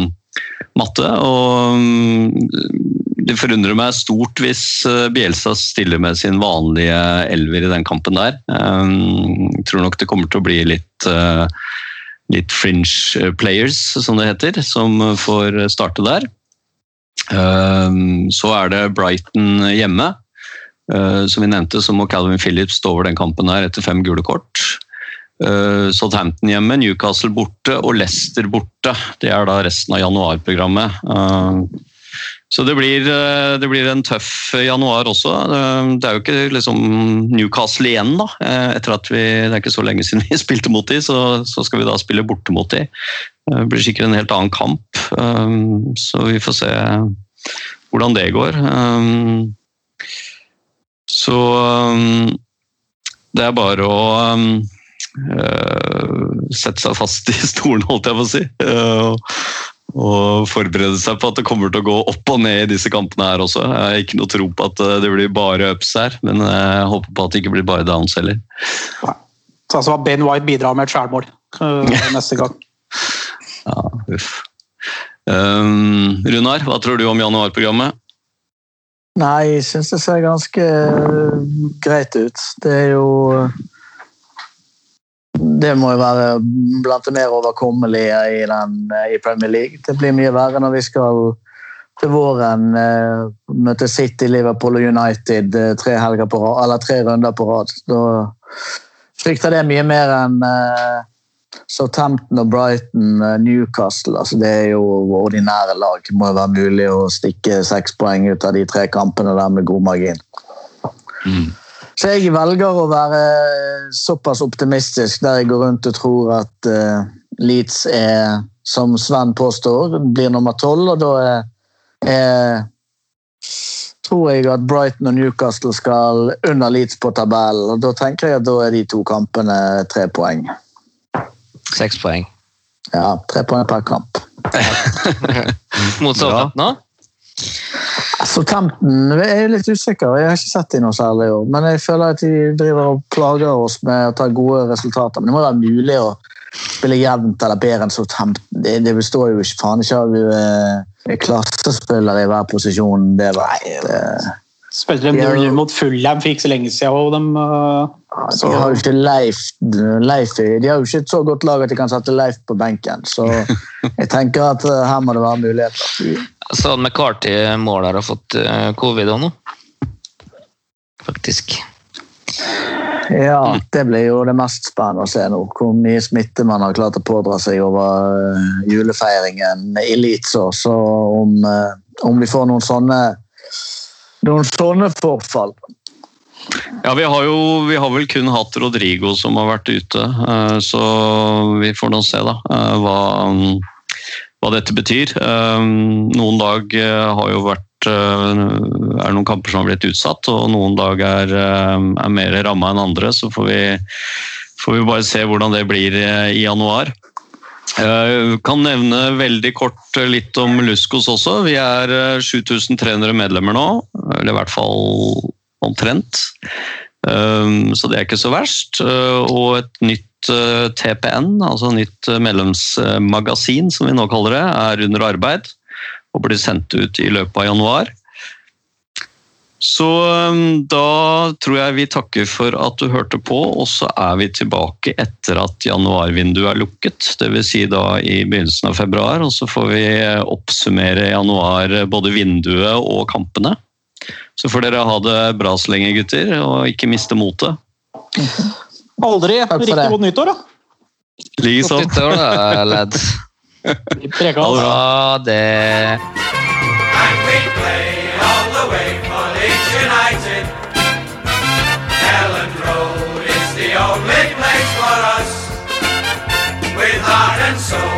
matte. Og mm, det forundrer meg stort hvis eh, Bielsa stiller med sin vanlige elver i den kampen der. Jeg tror nok det kommer til å bli litt eh, litt fringe players, som det heter, som får starte der. Um, Så er det Brighton hjemme. Som vi nevnte, så må Calvin Phillips stå over den kampen her etter fem gule kort. Southampton hjemme, Newcastle borte og Leicester borte. Det er da resten av januarprogrammet. Så det blir, uh, det blir en tøff januar også. Uh, Det er jo ikke liksom Newcastle igjen, da. Uh, Etter at vi, Det er ikke så lenge siden vi spilte mot de, så, så skal vi da spille borte mot de. Uh, Det blir sikkert en helt annen kamp, så vi får se hvordan det går. Så det er bare å eh, sette seg fast i stolen, holdt jeg på å si. Eh, og forberede seg på at det kommer til å gå opp og ned i disse kampene her også. Jeg har ikke noe tro på at eh, det blir bare ups her, men jeg håper på at det ikke blir bare downs heller. Så altså Ben White bidrar med et skjærmål uh, neste gang. Ja, uff. Um, Runar, hva tror du om januarprogrammet? Nei, jeg syns det ser ganske eh, greit ut. Det er jo Det må jo være blant det mer overkommelige i, den, i Premier League. Det blir mye verre når vi skal til våren eh, møte City, Liverpool og United eh, tre, på tre runder på rad. Da frykter det mye mer enn eh, Southampton og Brighton, eh, Newcastle. Altså, det er jo ordinære lag. Det må jo være mulig å stikke seks poeng ut av de tre kampene der med god margin. Så jeg velger å være såpass optimistisk der jeg går rundt og tror at uh, Leeds er, som Sven påstår, blir nummer tolv, og da er, er tror jeg at Brighton og Newcastle skal under Leeds på tabellen. og Da tenker jeg at da er de to kampene tre poeng. Seks poeng. Ja, tre poeng per kamp. Mot Southampton òg? Southampton jeg er litt usikker. Jeg har ikke sett dem noe særlig i år. Men jeg føler at de driver og plager oss med å ta gode resultater. Men det må være mulig å spille jevnt eller bedre enn Southampton. Det, det består jo ikke faen ikke av eh, klassespillere i hver posisjon. Det nei, det, Spilte de Ja. 0-0 mot Fullham for ikke så lenge siden. Og de, uh, De har jo ikke Leif, Leif De har jo ikke et så godt lag at de kan sette Leif på benken. Så jeg tenker at eh, her må det være muligheter. Så hadde McCarthy mål her har fått eh, covid òg nå. Faktisk. Ja, det blir jo det mest spennende å se nå. Hvor mye smitte man har klart å pådra seg over eh, julefeiringen i Leeds. Så om, om vi får noen sånne, noen sånne forfall. Ja, vi har jo vi har vel kun hatt Rodrigo som har vært ute, eh, så vi får nå se da eh, hva, hva dette betyr. Eh, Noen dag har jo vært er noen kamper som har blitt utsatt, og noen dag er, er mer ramma enn andre. Så får vi, får vi bare se hvordan det blir i januar. Jeg kan nevne veldig kort eh, litt om Luskos også. Vi er eh, 7300 medlemmer nå, eller i hvert fall omtrent. Så det er ikke så verst. Og et nytt TPN, altså nytt medlemsmagasin som vi nå kaller det, er under arbeid og blir sendt ut i løpet av januar. Så um, da tror jeg vi takker for at du hørte på, og så er vi tilbake etter at januarvinduet er lukket. Dvs. Si da i begynnelsen av februar, og så får vi eh, oppsummere januar, eh, både vinduet og kampene. Så får dere ha det bra så lenge, gutter, og ikke miste motet. aldri riktig godt nyttår, da. Likeså. Godt nyttår, da, lad. Vi play all Ha det. And United. Elland Road is the only place for us. With heart and soul